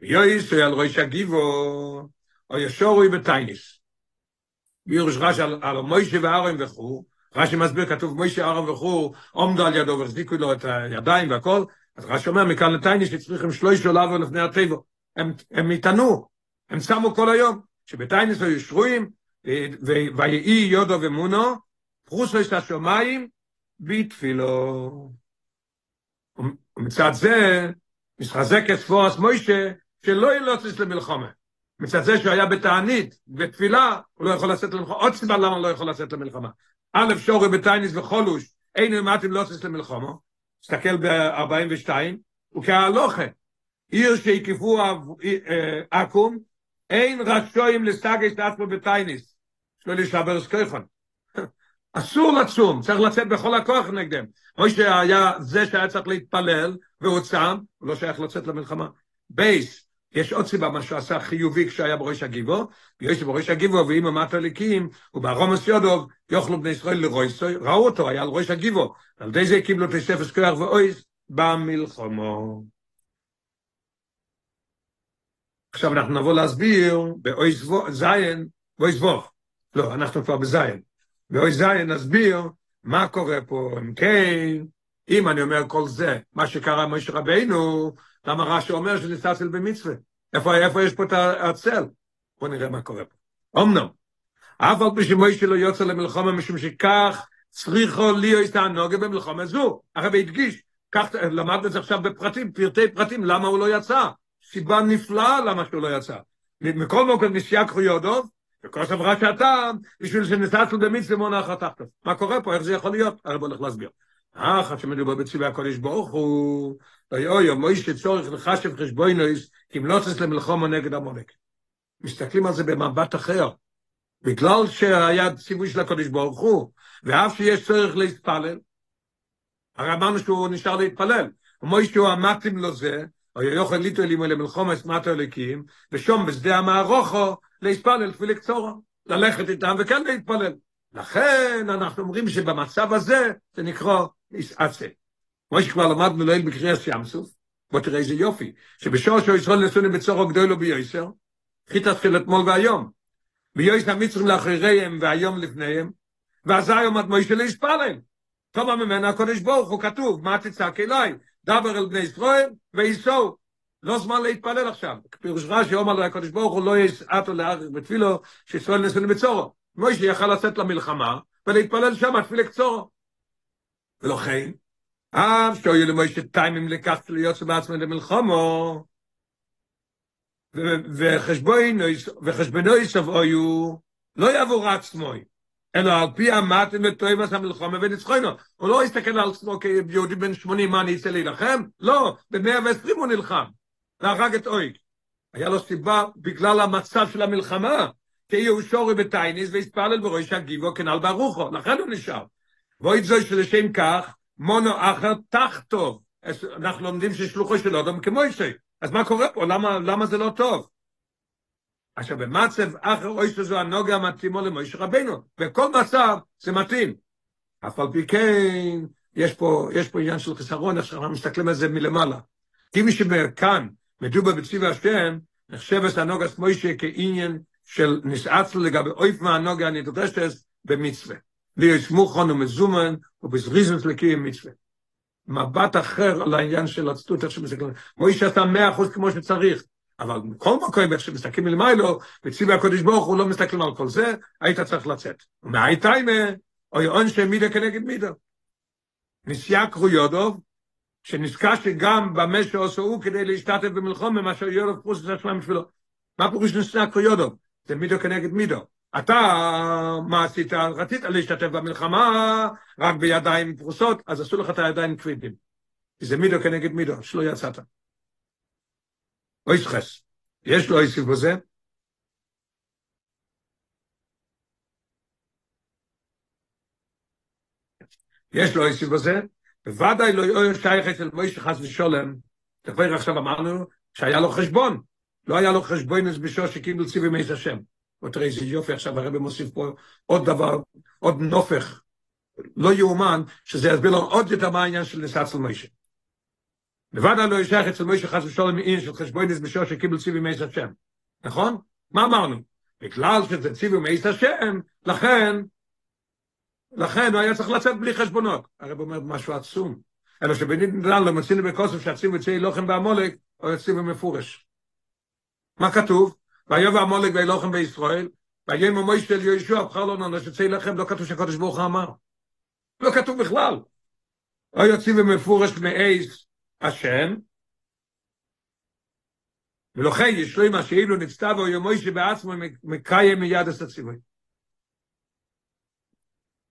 ויועיס על ראש הגיבו, או ישורוי בתייניס. ביורש רש על, מוישה וארם וכו', רש"י מסביר, כתוב מוישה ארם וכו', עומדו על ידו והחזיקו לו את הידיים והכל, אז רש"י אומר, מכאן לתייניס שצריכים שלוש עולבו לפני הטבע. הם, הם התענו, הם שמו כל היום, שבתייניס היו שרויים, ויהי יודו ומונו, פרוסו את השומיים, בתפילו. ומצד זה, מתחזק את ספורס מוישה, שלא ילוצץ למלחומה. מצד זה שהוא היה בתענית, בתפילה, הוא לא יכול לצאת למלחמה. עוד סיבה למה הוא לא יכול לצאת למלחמה. א', שורי בתייניס וחולוש, אין אמרתם לוצץ למלחמה, תסתכל ב-42, וכהלוכה, עיר שהקיפו עכו"ם, אין רשויים לסגש עצמו בתייניס. שלא להישבר סקייכון. [LAUGHS] אסור לצום, צריך לצאת בכל הכוח נגדם. או שהיה זה שהיה צריך להתפלל, והוא צם, הוא לא שייך לצאת למלחמה. בייס, יש עוד סיבה מה שהוא עשה חיובי כשהיה בראש הגיבו, ויש בראש הגיבו, ואם אמרת אליקים, וברומס יודוב, יאכלו בני ישראל לרויסוי, ראו אותו, היה על ראש הגיבו, על ידי זה קיבלו תספס כוח ואויס במלחמו. עכשיו אנחנו נבוא להסביר באויס זיין, ואויס ווף. לא, אנחנו כבר בזיין. ואוי זיין נסביר מה קורה פה, אם כן, אם אני אומר כל זה, מה שקרה עם משה רבינו, למה רש"י אומר שנסתסל במצווה? איפה, איפה יש פה את הצל? בואו נראה מה קורה פה. אמנם, אף על פי שמוישה לא יוצא למלחמה משום שכך צריכו להיות תענוגה במלחמה זו. הרבי הדגיש, כך למדנו את זה עכשיו בפרטים, פרטי פרטים, למה הוא לא יצא? סיבה נפלאה למה שהוא לא יצא. מכל מקום נסיעה קרויודוב, וכל סברה שהטעם, בשביל שנסעצנו במצווה מונח התחתו. מה קורה פה? איך זה יכול להיות? הרב הולך להסביר. אחת שמדובר בצבעי הקודש ברוך הוא, אוי אוי, או מויש צורך לחשב חשבוינויס, כמלוצס למלחומו נגד המולק. מסתכלים על זה במבט אחר. בגלל שהיה ציווי של הקודש ברוך הוא, ואף שיש צורך להתפלל, הרי אמרנו שהוא נשאר להתפלל. ומויש הוא המתים לו זה, או יוכל ליטו אלימו למלחומס מטו אליקים, ושום בשדה המערוכו, להתפלל תפילה קצורה, ללכת איתם וכן להתפלל. לכן אנחנו אומרים שבמצב הזה זה נקרא יסעצה. כמו שכבר למדנו ליל בקריאס ים סוף, בוא תראה איזה יופי, שבשור שהוא ישראל נסוני בצורו גדולו ביוסר, חיית התחיל אתמול והיום, ביוסר המצרים לאחריהם והיום לפניהם, ואז היום עד מוישה להספלל. טוב ממנה הקודש ברוך הוא כתוב, מה תצעק אליי? דבר אל בני ישראל וייסעו. לא זמן להתפלל עכשיו. פירוש רש"י אומר לו הקדוש ברוך הוא לא יסעתו לארץ בתפילו שישראל נסונו בצורו. מוישה יכל לצאת למלחמה ולהתפלל שם תפילה קצורו. ולכן, אף שאוי למוישה טיימים לכך להיות בעצמו למלחמו, וחשבונו יסבויו, לא יעבור עצמוי, אלא על פי המתן וטועים עשה מלחמה וניצחונו. הוא לא יסתכל על עצמו כיהודי בן 80, מה אני אצא להילחם? לא, ב-120 הוא נלחם. והרג את אויג. היה לו סיבה בגלל המצב של המלחמה, כי הוא שורי בתייניס והספלל בראש הגיבו כנל ברוכו, לכן הוא נשאר. ואוי זו שלשם כך, מונו אחר תחתו. אנחנו לומדים ששלוחו של אדם כמו אישי. אז מה קורה פה? למה, למה זה לא טוב? עכשיו, במצב אחר אוי שזו הנוגע מתאימו למוישה רבנו. בכל מצב זה מתאים. אף על פי כן, יש פה, יש פה עניין של חיסרון, איך שאנחנו מסתכלים על זה מלמעלה. כי מי שכאן מדובר בציבי השם, נחשב את הנוגס מוישה כעניין של נסעצל לגבי אויף מהנוגה הנדרשת במצווה. להיות מוכן ומזומן ובזריזנס לקיים מצווה. מבט אחר על העניין של הצטות, איך שמסתכלים. מוישה עשה מאה אחוז כמו שצריך, אבל בכל מקום, איך שמסתכלים מלמיילו, בציבי הקודש ברוך הוא לא מסתכלים על כל זה, היית צריך לצאת. ומהי טיימה, או יעון שמידה כנגד מידה. נסיעה קרויודוב, שנזכה שגם במה שעושו הוא כדי להשתתף במלחום, מה שיודוב פרוס את השלם בשבילו. מה פירוש נסיעה קרויודוב? זה מידו כנגד מידו. אתה, מה עשית? רצית להשתתף במלחמה רק בידיים פרוסות, אז עשו לך את הידיים כבדים. זה מידו כנגד מידו, שלא יצאת. אוי סחס. יש לו איסיף בזה? יש לו איסיף בזה? בוודאי לא יהיה שייך אצל מוישה חס ושולם. תכף עכשיו אמרנו שהיה לו חשבון. לא היה לו חשבון אז בשור שקיבל ציבי מייס השם. ותראה איזה יופי עכשיו הרבי מוסיף פה עוד דבר, עוד נופך. לא יאומן שזה יסביר לו עוד יותר מה העניין של ניסה אצל מוישה. בוודאי לא ישייך אצל מוישה חס ושולם מעין של חשבון אז בשור שקיבל ציבי מייס השם. נכון? מה אמרנו? בגלל שזה ציבי מייס השם, לכן לכן הוא היה צריך לצאת בלי חשבונות. הרב אומר משהו עצום. אלא שבנדלן לא מצינו בכוסף שהציבו יצאי לוחם בעמולק, או יציבו מפורש. מה כתוב? ויובע עמולק וילוחם בישראל, ויהיה ממוי של יהושע, בחר לו נונו שצאי לכם, לא כתוב שהקודש ברוך הוא אמר. לא כתוב בכלל. או יציבו מפורש מאייס השם, ולכן ישלוי מה שאילו נצטב או יומוי שבעצמו מקיים מיד את הציווי.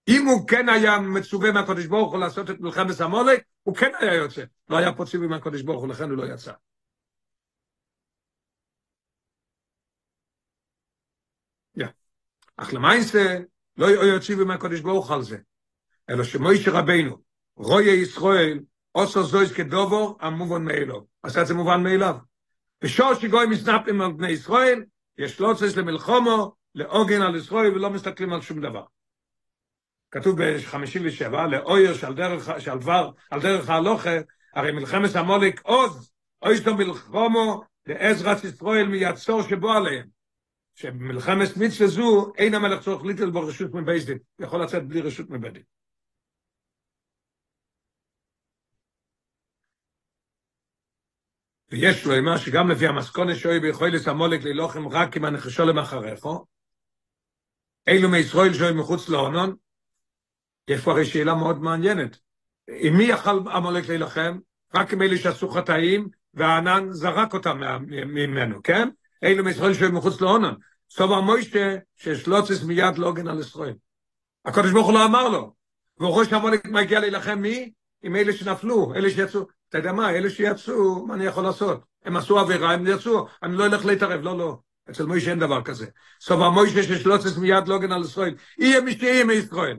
אם הוא כן היה מצווה מהקודש ברוך הוא לעשות את מלחמת המולק, הוא כן היה יוצא. לא היה פה ציווי מהקודש ברוך הוא, לכן הוא לא יצא. אך למעשה, לא היה ציווי מהקודש ברוך על זה, אלא שמוישה רבינו, רואי ישראל, עושה זויס כדובו, המובן מאלו. עשה את זה מובן מאליו. בשור שגוי מסנפים על בני ישראל, יש לא צריך למלחומו, לעוגן על ישראל, ולא מסתכלים על שום דבר. כתוב ב-57, לאויר שעל דרך, שעל דבר, על דרך ההלוכה, הרי מלחמת המולק עוז, אוי שאתה מלחמו לעזרת ישראל מיצור שבו עליהם. שבמלחמת מצווה זו, אין המלך צורך ליטל בו רשות מבייסדין, יכול לצאת בלי רשות מבייסדין. ויש לו אמר שגם לפי המסכונת שאוי ביכולת המולק ללוחם רק עם הנחשו למחרךו, אילו מישראל שאוי מחוץ להונון, יש פה הרי שאלה מאוד מעניינת. עם מי יכל עמלק להילחם? רק עם אלה שעשו חטאים, והענן זרק אותם ממנו, כן? אלו מישראל שהיו מחוץ להונן. סובר מוישה ששלוצס מיד לא הוגן על ישראל. הקדוש ברוך הוא לא אמר לו. רואה שעמלק מגיע להילחם מי? עם אלה שנפלו, אלה שיצאו. אתה יודע מה, אלה שיצאו, מה אני יכול לעשות? הם עשו עבירה, הם יצאו, אני לא אלך להתערב, לא, לא. אצל מוישה אין דבר כזה. סובר מוישה ששלוצס מיד לא הוגן על ישראל. יהיה מי שיהיה מישראל.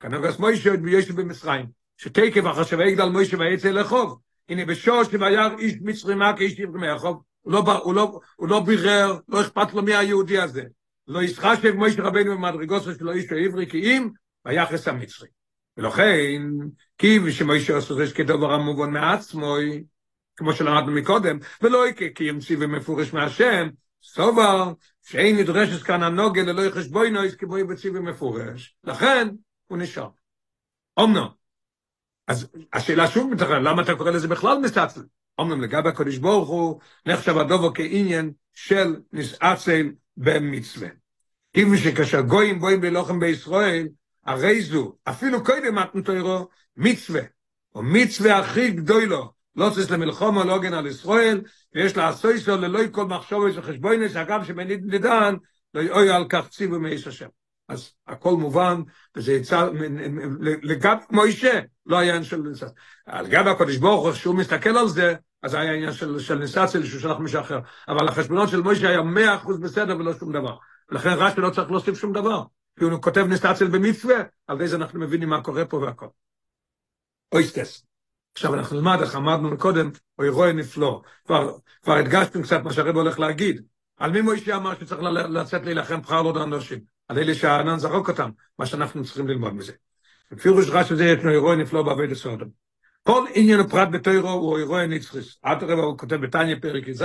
כנגס מוישה עוד ביושע במצרים, שתקף אחר שווה יגדל מוישה ויצא לחוב. הנה בשור שבייר איש מצרי מה כאיש עברי מהחוב, הוא לא, הוא, לא, הוא לא בירר, לא אכפת לו מי היהודי הזה. לא ישחשב מוישה רבנו במדרגות שלו איש העברי כי אם, ביחס המצרי. ולכן, כי ושמוישה עשו רש כדובר המובן מעצמוי, כמו שלמדנו מקודם, ולא כי ימציא ומפורש מהשם, סובר שאין נדרשת כאן הנוגה ללא יחשבוינויס כמו יבציא ומפורש. לכן, הוא נשאר. אמנם, אז השאלה שוב מתחרה, למה אתה קורא לזה בכלל מסתצל? אמנם לגבי הקודש ברוך הוא, נחשב הדובו כעניין של נסעצל במצווה. כיוון שכאשר גויים בואים בלוחם בישראל, הרי זו, אפילו קודם מתנו תוירו, מצווה, או מצווה הכי גדולו, לא צריך למלחום לא הגן על ישראל, ויש לעשו איסו ללא כל מחשוב איזה חשבוינס, אגב שבנית נדן, לא יאוי על כך ציבו מאיס השם. אז הכל מובן, וזה יצא, לגב מוישה, לא היה עניין של ניסה. על גב הקודש ברוך הוא, כשהוא מסתכל על זה, אז היה עניין של, של ניסציה, שהוא שלח מישהו אחר. אבל החשבונות של מוישה היה מאה אחוז בסדר ולא שום דבר. ולכן רש"י לא צריך להוסיף שום דבר. כי הוא כותב ניסציה במצווה, על זה אנחנו מבינים מה קורה פה והכל. אויסטס. עכשיו אנחנו נלמד, איך אמרנו קודם, אוי רואה נפלא. כבר, כבר הדגשתם קצת מה שהרב הולך להגיד. על מי מוישה אמר שצריך לצאת להילחם בחר לא אנשים? על אלה שהענן זרוק אותם, מה שאנחנו צריכים ללמוד מזה. בפירוש רש"י זה יש לו אירוע נפלא בעבוד הסודם. כל עניין הפרט בתוירו הוא אירוע נצחס. עד הרבה הוא כותב בתניא פרק י"ז,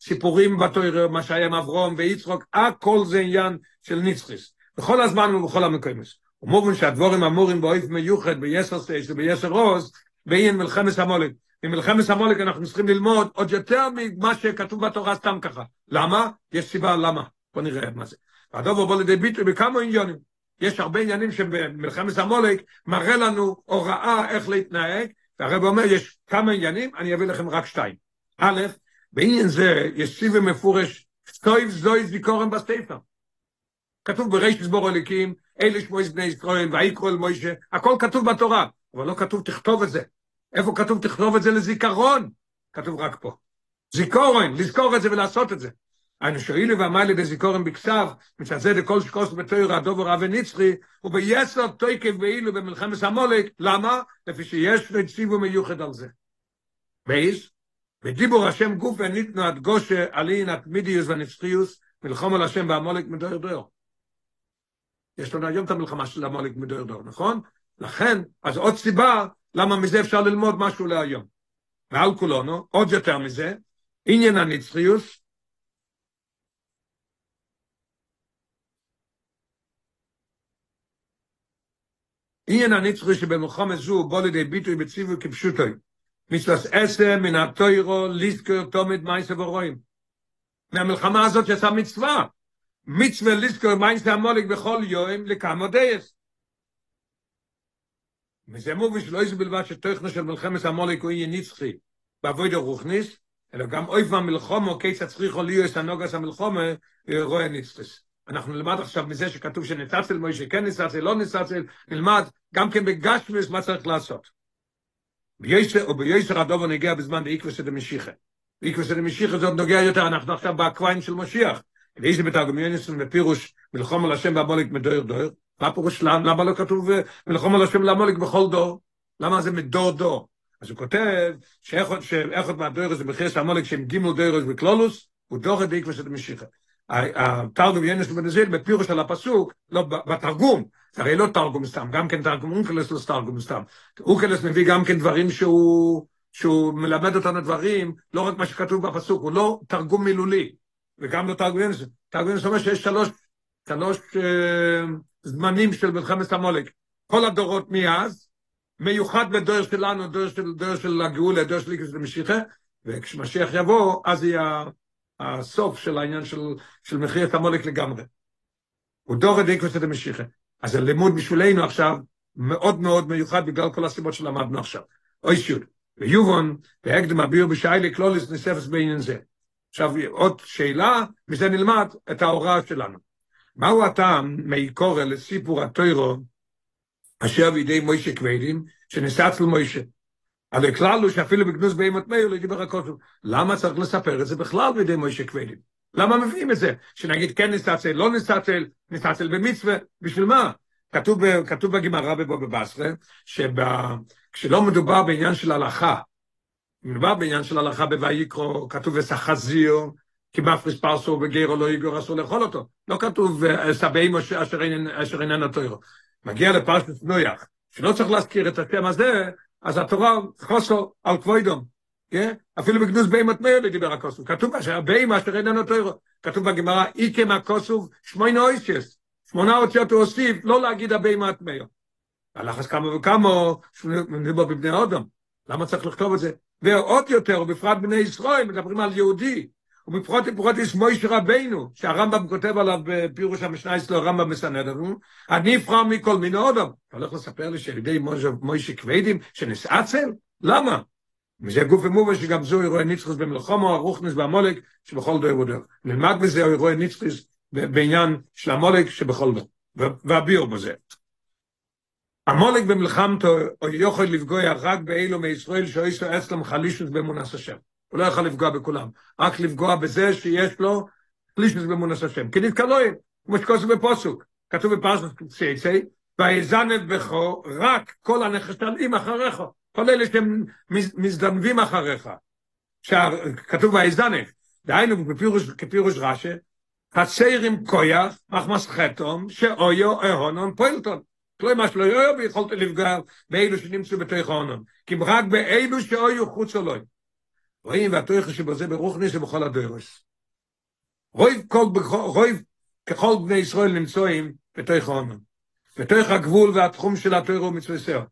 סיפורים בתוירו, מה שהיה עם אברום ויצחוק, הכל זה עניין של נצחס. בכל הזמן ובכל המקומות. הוא מובן שהדבורים אמורים באויף מיוחד ביסר סייס וביסר רוז, בעניין מלחמת המולק. ממלחמת המולק אנחנו צריכים ללמוד עוד יותר ממה שכתוב בתורה סתם ככה. למה? יש סיבה למה. בוא נראה מה זה. הדובר בוא לידי ביטוי בכמה עניונים. יש הרבה עניינים שבמלחמת המולק מראה לנו הוראה איך להתנהג, והרב אומר, יש כמה עניינים, אני אביא לכם רק שתיים. א', בעניין זה יש סיבה מפורש, סטויב זוי זיקורם בסטייפר. כתוב בריש סבור אליקים, אלה שמועס בני ישראל, ויקרו אל מוישה, הכל כתוב בתורה, אבל לא כתוב תכתוב את זה. איפה כתוב תכתוב את זה לזיכרון? כתוב רק פה. זיכורן, לזכור את זה ולעשות את זה. אנו שואלי ואמר לי בזיכורן בכסף, מצד זה דכל שקוס בתויר הדובר אבי נצחי, וביסר תויקף ואילו במלחמת המולק, למה? לפי שיש נציבו מיוחד על זה. בייס, ודיבור השם גוף וניתנו עד גושה עלין התמידיוס והנצחיוס, מלחום על השם והמולק מדויר דויר. יש לנו היום את המלחמה של המולק מדויר דויר, נכון? לכן, אז עוד סיבה למה מזה אפשר ללמוד משהו להיום. ועל כולנו, עוד יותר מזה, עניין הנצחיוס, עניין הנצחי שבמלחמת זו בוא לידי ביטוי בציווי כפשוטוי. מצווס עשר מן התוירו ליזכר תומד מייסה ורואים. מהמלחמה הזאת יצא מצווה. מצווה ליזכר מייסה המולק בכל יום לכמה דייס. וזה מובי שלא יש בלבד שתוכנו של מלחמת המולק הוא יהיה נצחי בעבוד הרוחניס, אלא גם אויב המלחומו, כיס הצריכו ליאס הנוגס המלחומה, רואה נצחס. אנחנו נלמד עכשיו מזה שכתוב שנצצל מוישה כן נצצל, לא נצצל, נלמד גם כן בגשמס מה צריך לעשות. בישר, או בישר הדובר נגיע בזמן באיקווס את המשיחה. באיקווס את המשיחה זה עוד נוגע יותר, אנחנו עכשיו באקוויים של משיח. ואיזה בתרגום יוניסון בפירוש מלחום על השם והמולק מדויר דויר, מה פירוש למה לא כתוב מלחום על השם והמולק בכל דור? למה זה מדור דור? אז הוא כותב שאיך עוד מהדויר זה בחרס המולק שהם גימל דויר בקלולוס, הוא דור את המשיחה. התרגום ינס בן זיל בפירוש על הפסוק, לא בתרגום, זה הרי לא תרגום סתם, גם כן תרגום אונקלס לא תרגום סתם. אונקלס מביא גם כן דברים שהוא, שהוא מלמד אותנו דברים, לא רק מה שכתוב בפסוק, הוא לא תרגום מילולי, וגם לא תרגום ינס. תרגום ינס אומר שיש שלוש, שלוש אה, זמנים של מלחמת המולק. כל הדורות מאז, מיוחד בדור שלנו, דור של, דור של הגאולה, דור של איקס למשיחה, וכשמשיח יבוא, אז יהיה הסוף של העניין של, של מחיית המולק לגמרי. הוא דור את איקוס את המשיחה. אז הלימוד בשבילנו עכשיו מאוד מאוד מיוחד בגלל כל הסיבות שלמדנו עכשיו. אוי שיוד. ויובון, בהקדם הביר בשיילי קלוליס נספס בעניין זה. עכשיו עוד שאלה, מזה נלמד את ההוראה שלנו. מהו הטעם מעיקורא לסיפור הטוירו אשר בידי מוישה כבדים, שנסץ למוישה? אבל הכלל הוא שאפילו בגנוז בהימות מאיר לא דיבר הכותב. למה צריך לספר את זה בכלל בידי מוישה כבדים? למה מביאים את זה? שנגיד כן נסתצל, לא נסתצל, נסתצל במצווה, בשביל מה? כתוב, כתוב בגמרא בבוא בבסרה, שכשלא מדובר בעניין של הלכה, מדובר בעניין של הלכה בויקרו, כתוב וסחזיר, כי מפריס פרסו וגרו לא יגור אסור לאכול אותו. לא כתוב סבאים אשר איננה תוירו. מגיע לפרשת נויח, שלא צריך להזכיר את השם הזה, אז התורה חוסו על כבוידום, כן? אפילו בגנוז בהימת מאיר דיבר הכוסוב, כתוב אשר בהימה אשר איננו תוירו, כתוב בגמרא, איקם הכוסוב שמונה אויסס, שמונה אותיות הוא הוסיף, לא להגיד הבהימת מאיר. הלחץ כמה וכמה, מדובר בבני אודם, למה צריך לכתוב את זה? ועוד יותר, ובפרט בני ישראל, מדברים על יהודי, ובפחות ובפחות יש מויש רבינו, שהרמב"ם כותב עליו בפירוש המשנה אצלו, הרמב"ם מסנד לנו, אני נבחר מכל מיני אודם. אתה הולך לספר לי שידי מוישה כבדים שנסעצל? למה? וזה גוף ומובה שגם זו אירועי ניצחוס במלחומו, הרוכנס והמולק שבכל דור ודור. נלמד בזה אירועי ניצחוס בעניין של המולק שבכל דור, והביאו בזה. המולק במלחמתו יכול לפגוע רק באלו מישראל שאיסו אצלם חלישוס באמונס השם. הוא לא יכול לפגוע בכולם, רק לפגוע בזה שיש לו פלישנס במונס השם. כי נתקלואים, כמו שכוסו בפוסוק, כתוב בפרשת צייצי, ויזנב בכו רק כל הנחשלים אחריך, כל אלה שהם מזדנבים אחריך. כתוב ויזנב, דהיינו כפירוש רש"י, חסרים כויח, מחמס חתום, שאויו אהונון פוילטון. כלומר שלא יאו ויכולת לפגע באלו שנמצאו בתוך ההונון, כי רק באלו שאויו חוץ אלוהים. רואים והתויך שבזה ברוכניס ובכל הדוירוס. רויב כל, רויב ככל בני ישראל נמצאים בתוך ההונון. בתוך הגבול והתחום של התוירו מצווסר.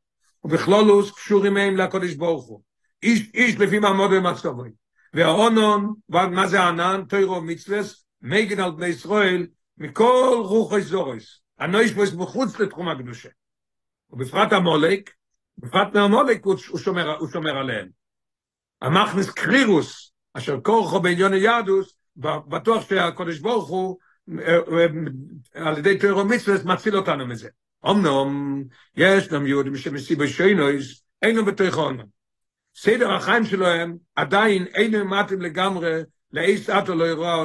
ובכלולוס קשורים מהם לקודש ברוך הוא. איש, איש לפי מעמוד ומצבוי. וההונון, מה זה הענן? תוירו מצווס, מגן על בני ישראל, מכל רוח איזורס. הנויש בו מחוץ לתחום הקדושה. ובפרט המולק, בפרט מהמולק הוא שומר, הוא שומר עליהם. המכנס קרירוס, אשר כורחו בעליון היהדוס, בטוח שהקודש ברוך הוא, על ידי תוירו מצווס, מציל אותנו מזה. אמנם, יש גם יהודים שמסיבי שיינויס, אינו בתוך עונם. סדר החיים שלהם עדיין אינו מתאים לגמרי לאיס אטו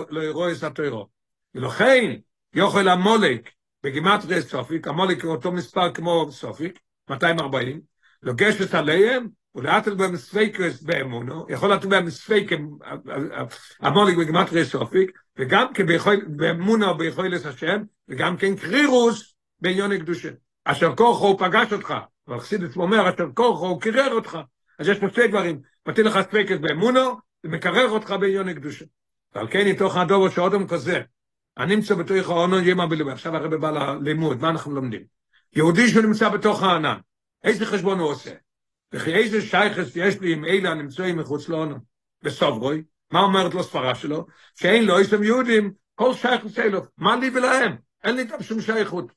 לא ירוא את התוירו. ולכן, יוכל המולק, בגימטריה סופיק, המולק אותו מספר כמו סופיק, 240, לגשת עליהם, ולהטיל בהם ספקות באמונה, יכול לתת בהם ספק עמלק בגימטריה ספק, וגם באמונה ביכולת השם, וגם כן קרירות בעניין הקדושה. אשר הוא פגש אותך, והחסידות אומר, אשר הוא קירר אותך. אז יש פה שתי דברים, מטיל לך ספקות באמונה, ומקרר אותך בעניין הקדושה. ועל כן ייתכן הדבר שאדם כזה, הנמצא בתוך הענן ימה בלבי. עכשיו הרב בא ללימוד, מה אנחנו לומדים? יהודי שנמצא בתוך הענן, איזה חשבון הוא עושה? וכי איזה שייכס יש לי עם אלה הנמצאים מחוץ לעונן? בסוברוי, מה אומרת לו ספרה שלו? שאין לו, יש להם יהודים, כל שייכס אלו, מה לי ולהם? אין לי גם שום שייכות.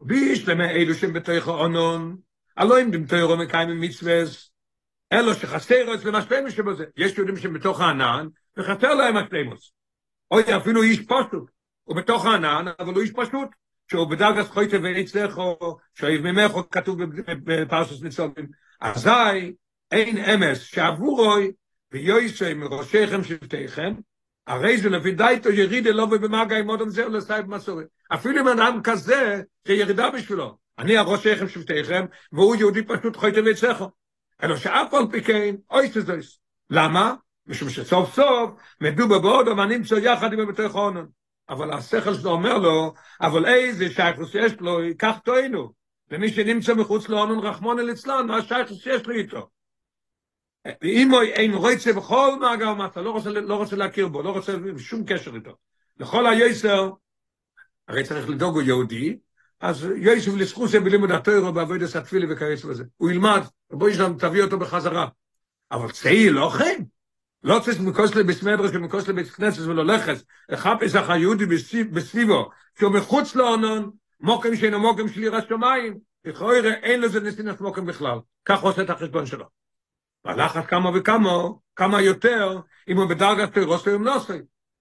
ויש להם אלו שהם בתוך העונן, הלא אם דם תוירו מקיימים מצווס, אלו שחסר אצלם השלמוס שבזה. יש יהודים שהם בתוך הענן, וחסר להם השלמוס. אוי, אפילו איש פשוט. הוא בתוך הענן, אבל הוא איש פשוט. שהוא בדרגת חויטה ונצלח, או שאיב ממך, כתוב בפרסוס ניצולים. אזי, אין אמס שעבורוי, ויועסי מראשיכם שבטיכם, הרי זה לפי דייטו ירידה לא במגע עם אודם זה, לסייב מסורת. אפילו אם אדם כזה, זה ירידה בשבילו. אני הראש שלכם שבטיכם, והוא יהודי פשוט חויטה ונצלחו. אלא שאף על פי כן, אוי שזויס. למה? משום שסוף סוף מדובר בעוד נמצא יחד עם בתוך עונן. אבל השכל שלו אומר לו, אבל איזה שייכוס יש לו, ייקח תוינו. ומי שנמצא מחוץ רחמון אל אצלן, מה השייכוס שיש לו איתו? אם אין רוצה בכל מעגל מסה, לא רוצה, לא רוצה להכיר בו, לא רוצה שום קשר איתו. לכל היסר, הרי צריך לדאוג הוא יהודי, אז יסף לסחוסה בלימוד התוירו בעבודת התפילה וכיוצא בזה. הוא ילמד, בואי שלנו תביא אותו בחזרה. אבל צעיר לא כן. לא צריך מקוס לבית מדרש ומקוס לבית כנסת ולא לחס, לחפש אחר יהודי בסביבו, שהוא מחוץ לאונון, מוקם שאינו מוקם של יראת שמיים, לכאורה אין לזה נסינס מוקם בכלל. כך עושה את החשבון שלו. והלחץ כמה וכמה, כמה יותר, אם הוא בדרגת תירוס ויום נוסי.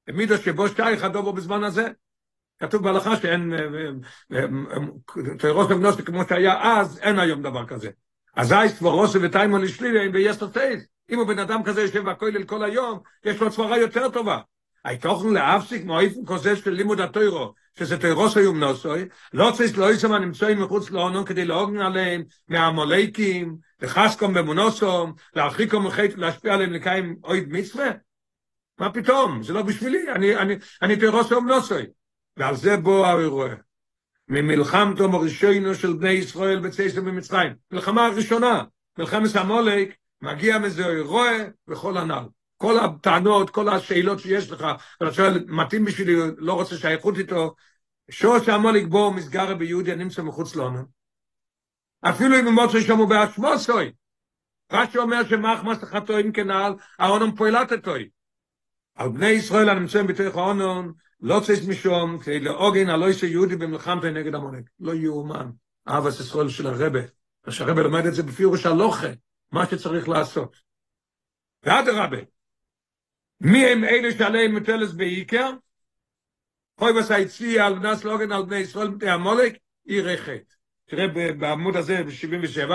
במידה שבו שייך הדובו בזמן הזה. כתוב בהלכה שאין תירוס ויום נוסי כמו שהיה אז, אין היום דבר כזה. אזי סבורוסי וטיימון לשלילי, ויש לו טייס. אם הוא בן אדם כזה יושב בכולל כל היום, יש לו סברה יותר טובה. היתוכן להפסיק מאיפן כזה של לימוד התוירו, שזה תוירוס היום נוסוי, לא צריך לא ישמע נמצאים מחוץ לאונו כדי להוגן עליהם מהמולייקים, לחסקום במונוסום, להרחיקום מחית ולהשפיע עליהם לקיים אויד מצווה? מה פתאום? זה לא בשבילי, אני, אני, אני תוירוס היום נוסוי. ועל זה בוא האירוע. ממלחמתו מראשינו של בני ישראל בצייסם במצרים. מלחמה הראשונה, מלחמת המולק, מגיע מזה רואה וכל הנ"ל. כל הטענות, כל השאלות שיש לך, ואתה שואל, מתאים בשבילי, לא רוצה שייכות איתו, שוש המולק בו מסגר ביהודי הנמצא מחוץ לנו. אפילו אם מוצא שם הוא באשמוסוי. רש"י אומר שמחמס חטואים כנעל, העונם פועלתתוי. על בני ישראל הנמצאים בתוך העונם, לא צריך משום, כדי לעוגן הלא יהודי במלחמת נגד המולק. לא יאומן. אהבת ישראל של הרבה. שהרבה לומד את זה בפירוש הלוכה. מה שצריך לעשות. ואדרבה, מי הם אלה שעליהם מטלס בעיקר? חוי בסייצי על בנס לוגן על בני ישראל מתי המולק, עיר חטא. תראה בעמוד הזה ב-77,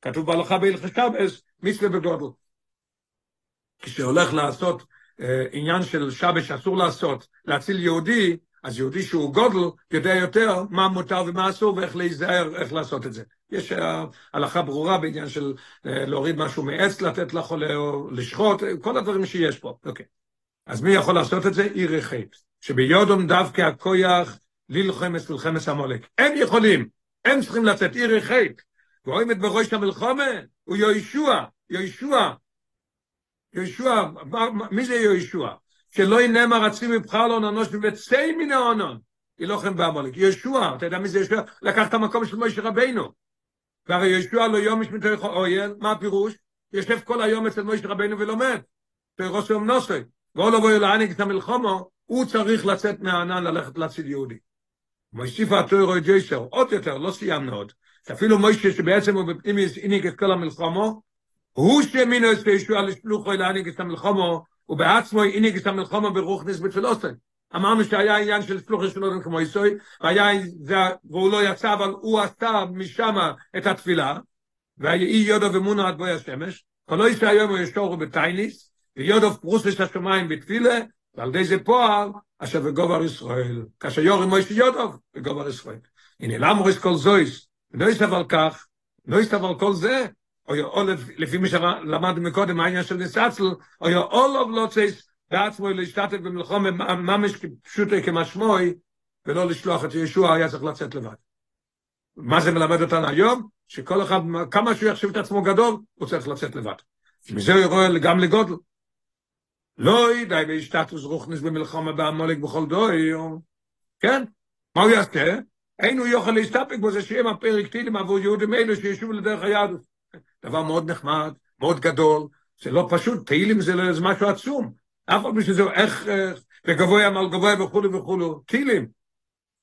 כתוב בהלכה בהלכה שבס, מצווה בגודל. כשהולך לעשות uh, עניין של שבס שאסור לעשות, להציל יהודי, אז יהודי שהוא גודל יודע יותר מה מותר ומה אסור ואיך להיזהר, איך לעשות את זה. יש הלכה ברורה בעניין של להוריד משהו מעץ, לתת לחולה או לשחוט, כל הדברים שיש פה. אוקיי. אז מי יכול לעשות את זה? עיר החטא. שביודום דווקא הכויח ללחמס מלחמס המולק. הם יכולים, הם צריכים לצאת עיר. ורואים את בראש המלחומה, הוא יהושע, יהושע. יהושע, מי זה יהושע? שלא ינאמר רצים מבחר לא ננוש וצא מן העונון. ילוחם בעמלק. יהושע, אתה יודע מי זה יהושע? לקח את המקום של מוישה רבינו. והרי יהושע לא יום יש מתוך אויל, מה הפירוש? יושב כל היום אצל מוישה רבינו ולומד. פרוסו אמנוסי. ואולו בו ילעניק את המלחומו, הוא צריך לצאת מהענן ללכת להציל יהודי. מוסיף התוירו את ג'ייסר, עוד יותר, לא סיימנו עוד. אפילו מוישה שבעצם הוא בפנימיס הניק את כל המלחומו, הוא שהאמינו את ישוע לשלוחו להניק את המלחומו, ובעצמו הניק את המלחומו ברוכניס בתפילוסן. אמרנו שהיה עניין של שלוחו שלו כמו יסוי, והיה, זה, והוא לא יצא, אבל הוא עשה משם את התפילה, ויהי יודו ומונו עד בוי השמש, כל לא יצא היום הוא ישורו בטייניס, ויודו פרוסס השמיים בתפילה, ועל ידי זה פועל, אשר בגובר ישראל, כאשר יורי מויש יודוב בגובר ישראל. הנה למה רויס כל זויס, לא יסתב על כך, לא יסתב על כל זה, או או לפי מה שלמדנו מקודם, העניין של נסצל, או אולוב לא צייס בעצמו להשתתף במלחום ממש פשוטו כמשמוי, ולא לשלוח את ישוע, היה צריך לצאת לבד. מה זה מלמד אותנו היום? שכל אחד, כמה שהוא יחשב את עצמו גדול, הוא צריך לצאת לבד. מזה הוא רואה גם לגודל. לא ידעי בהשתתפוס רוכנס במלחמה בעמולק בכל דוי, כן? מה הוא יעשה? אין הוא יוכל להסתפק בו, זה שיהיה מהפרק תהילים עבור יהודים אלו שישובו לדרך היהדות. דבר מאוד נחמד, מאוד גדול, זה לא פשוט, תהילים זה, לא, זה משהו עצום. אף פעם שזה איך, וגבוה עמל גבוה וכולו וכולו, תהילים.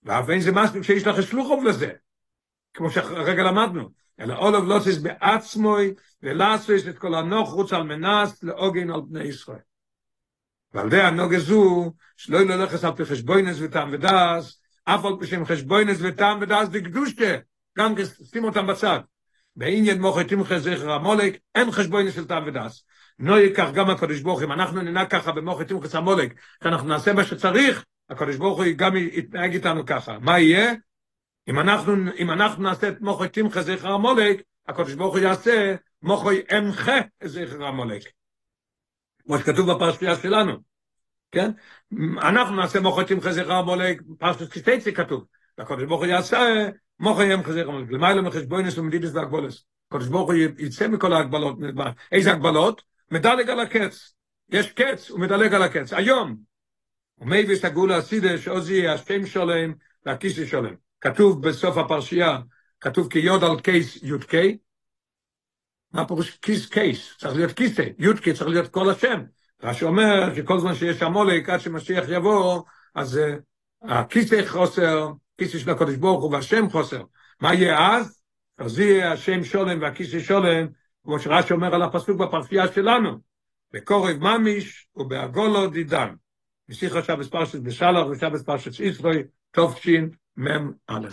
ואין זה משהו שיש לך שלוחוב לזה, כמו שהרגע למדנו. אלא אולוב לא בעצמוי, ולעשוס את כל הנוחוץ על מנס לעוגן על בני ישראל. ועל זה הנוגה זו, שלא ילכס על פי חשבוינס וטעם ודס, אף על פי שהם חשבוינס וטעם ודס דקדושה, גם שים אותם בצד. בעניין מוחי תמחה זכר המולק, אין חשבוינס של טעם ודס. לא ייקח גם הקדוש ברוך אם אנחנו ננהג ככה במוחי תמחה המולק, שאנחנו נעשה מה שצריך, הקדוש ברוך הוא גם יתנהג איתנו ככה. מה יהיה? אם אנחנו, אם אנחנו נעשה את מוחי תמחה זכר המולק, הקדוש ברוך הוא יעשה מוחי אמחה זכר המולק. כמו שכתוב בפרשייה שלנו, כן? אנחנו נעשה מוחתים חזיכה המולק, פרשת כסטייצי כתוב, והקודש ברוך הוא יעשה מוחיים חזיכה המולק, למעלה מחשבוינס ומדידס והגבולס. הקודש ברוך הוא יצא מכל ההגבלות, איזה הגבלות? מדלג על הקץ. יש קץ, הוא מדלג על הקץ. היום, ומביאים הגאולה העתידה, שאז יהא השם שלם והכיסא שלם. כתוב בסוף הפרשה, כתוב כי יד על כס י"ק, מה פירוש כס כס? צריך להיות כיסא, יודקי צריך להיות כל השם. רש"י אומר שכל זמן שיש עמלק עד שמשיח יבוא, אז אה, הכיסא חוסר, כיסא של הקדוש ברוך הוא והשם חוסר. מה יהיה אז? אז יהיה השם שלם והכיסא שלם, כמו שרש"י אומר על הפסוק בפרשה שלנו, בקורב ממיש ובעגולו דידן. משיח עכשיו בספרשת בשלח ושבס פרשת ישראל, תופשין מ"א.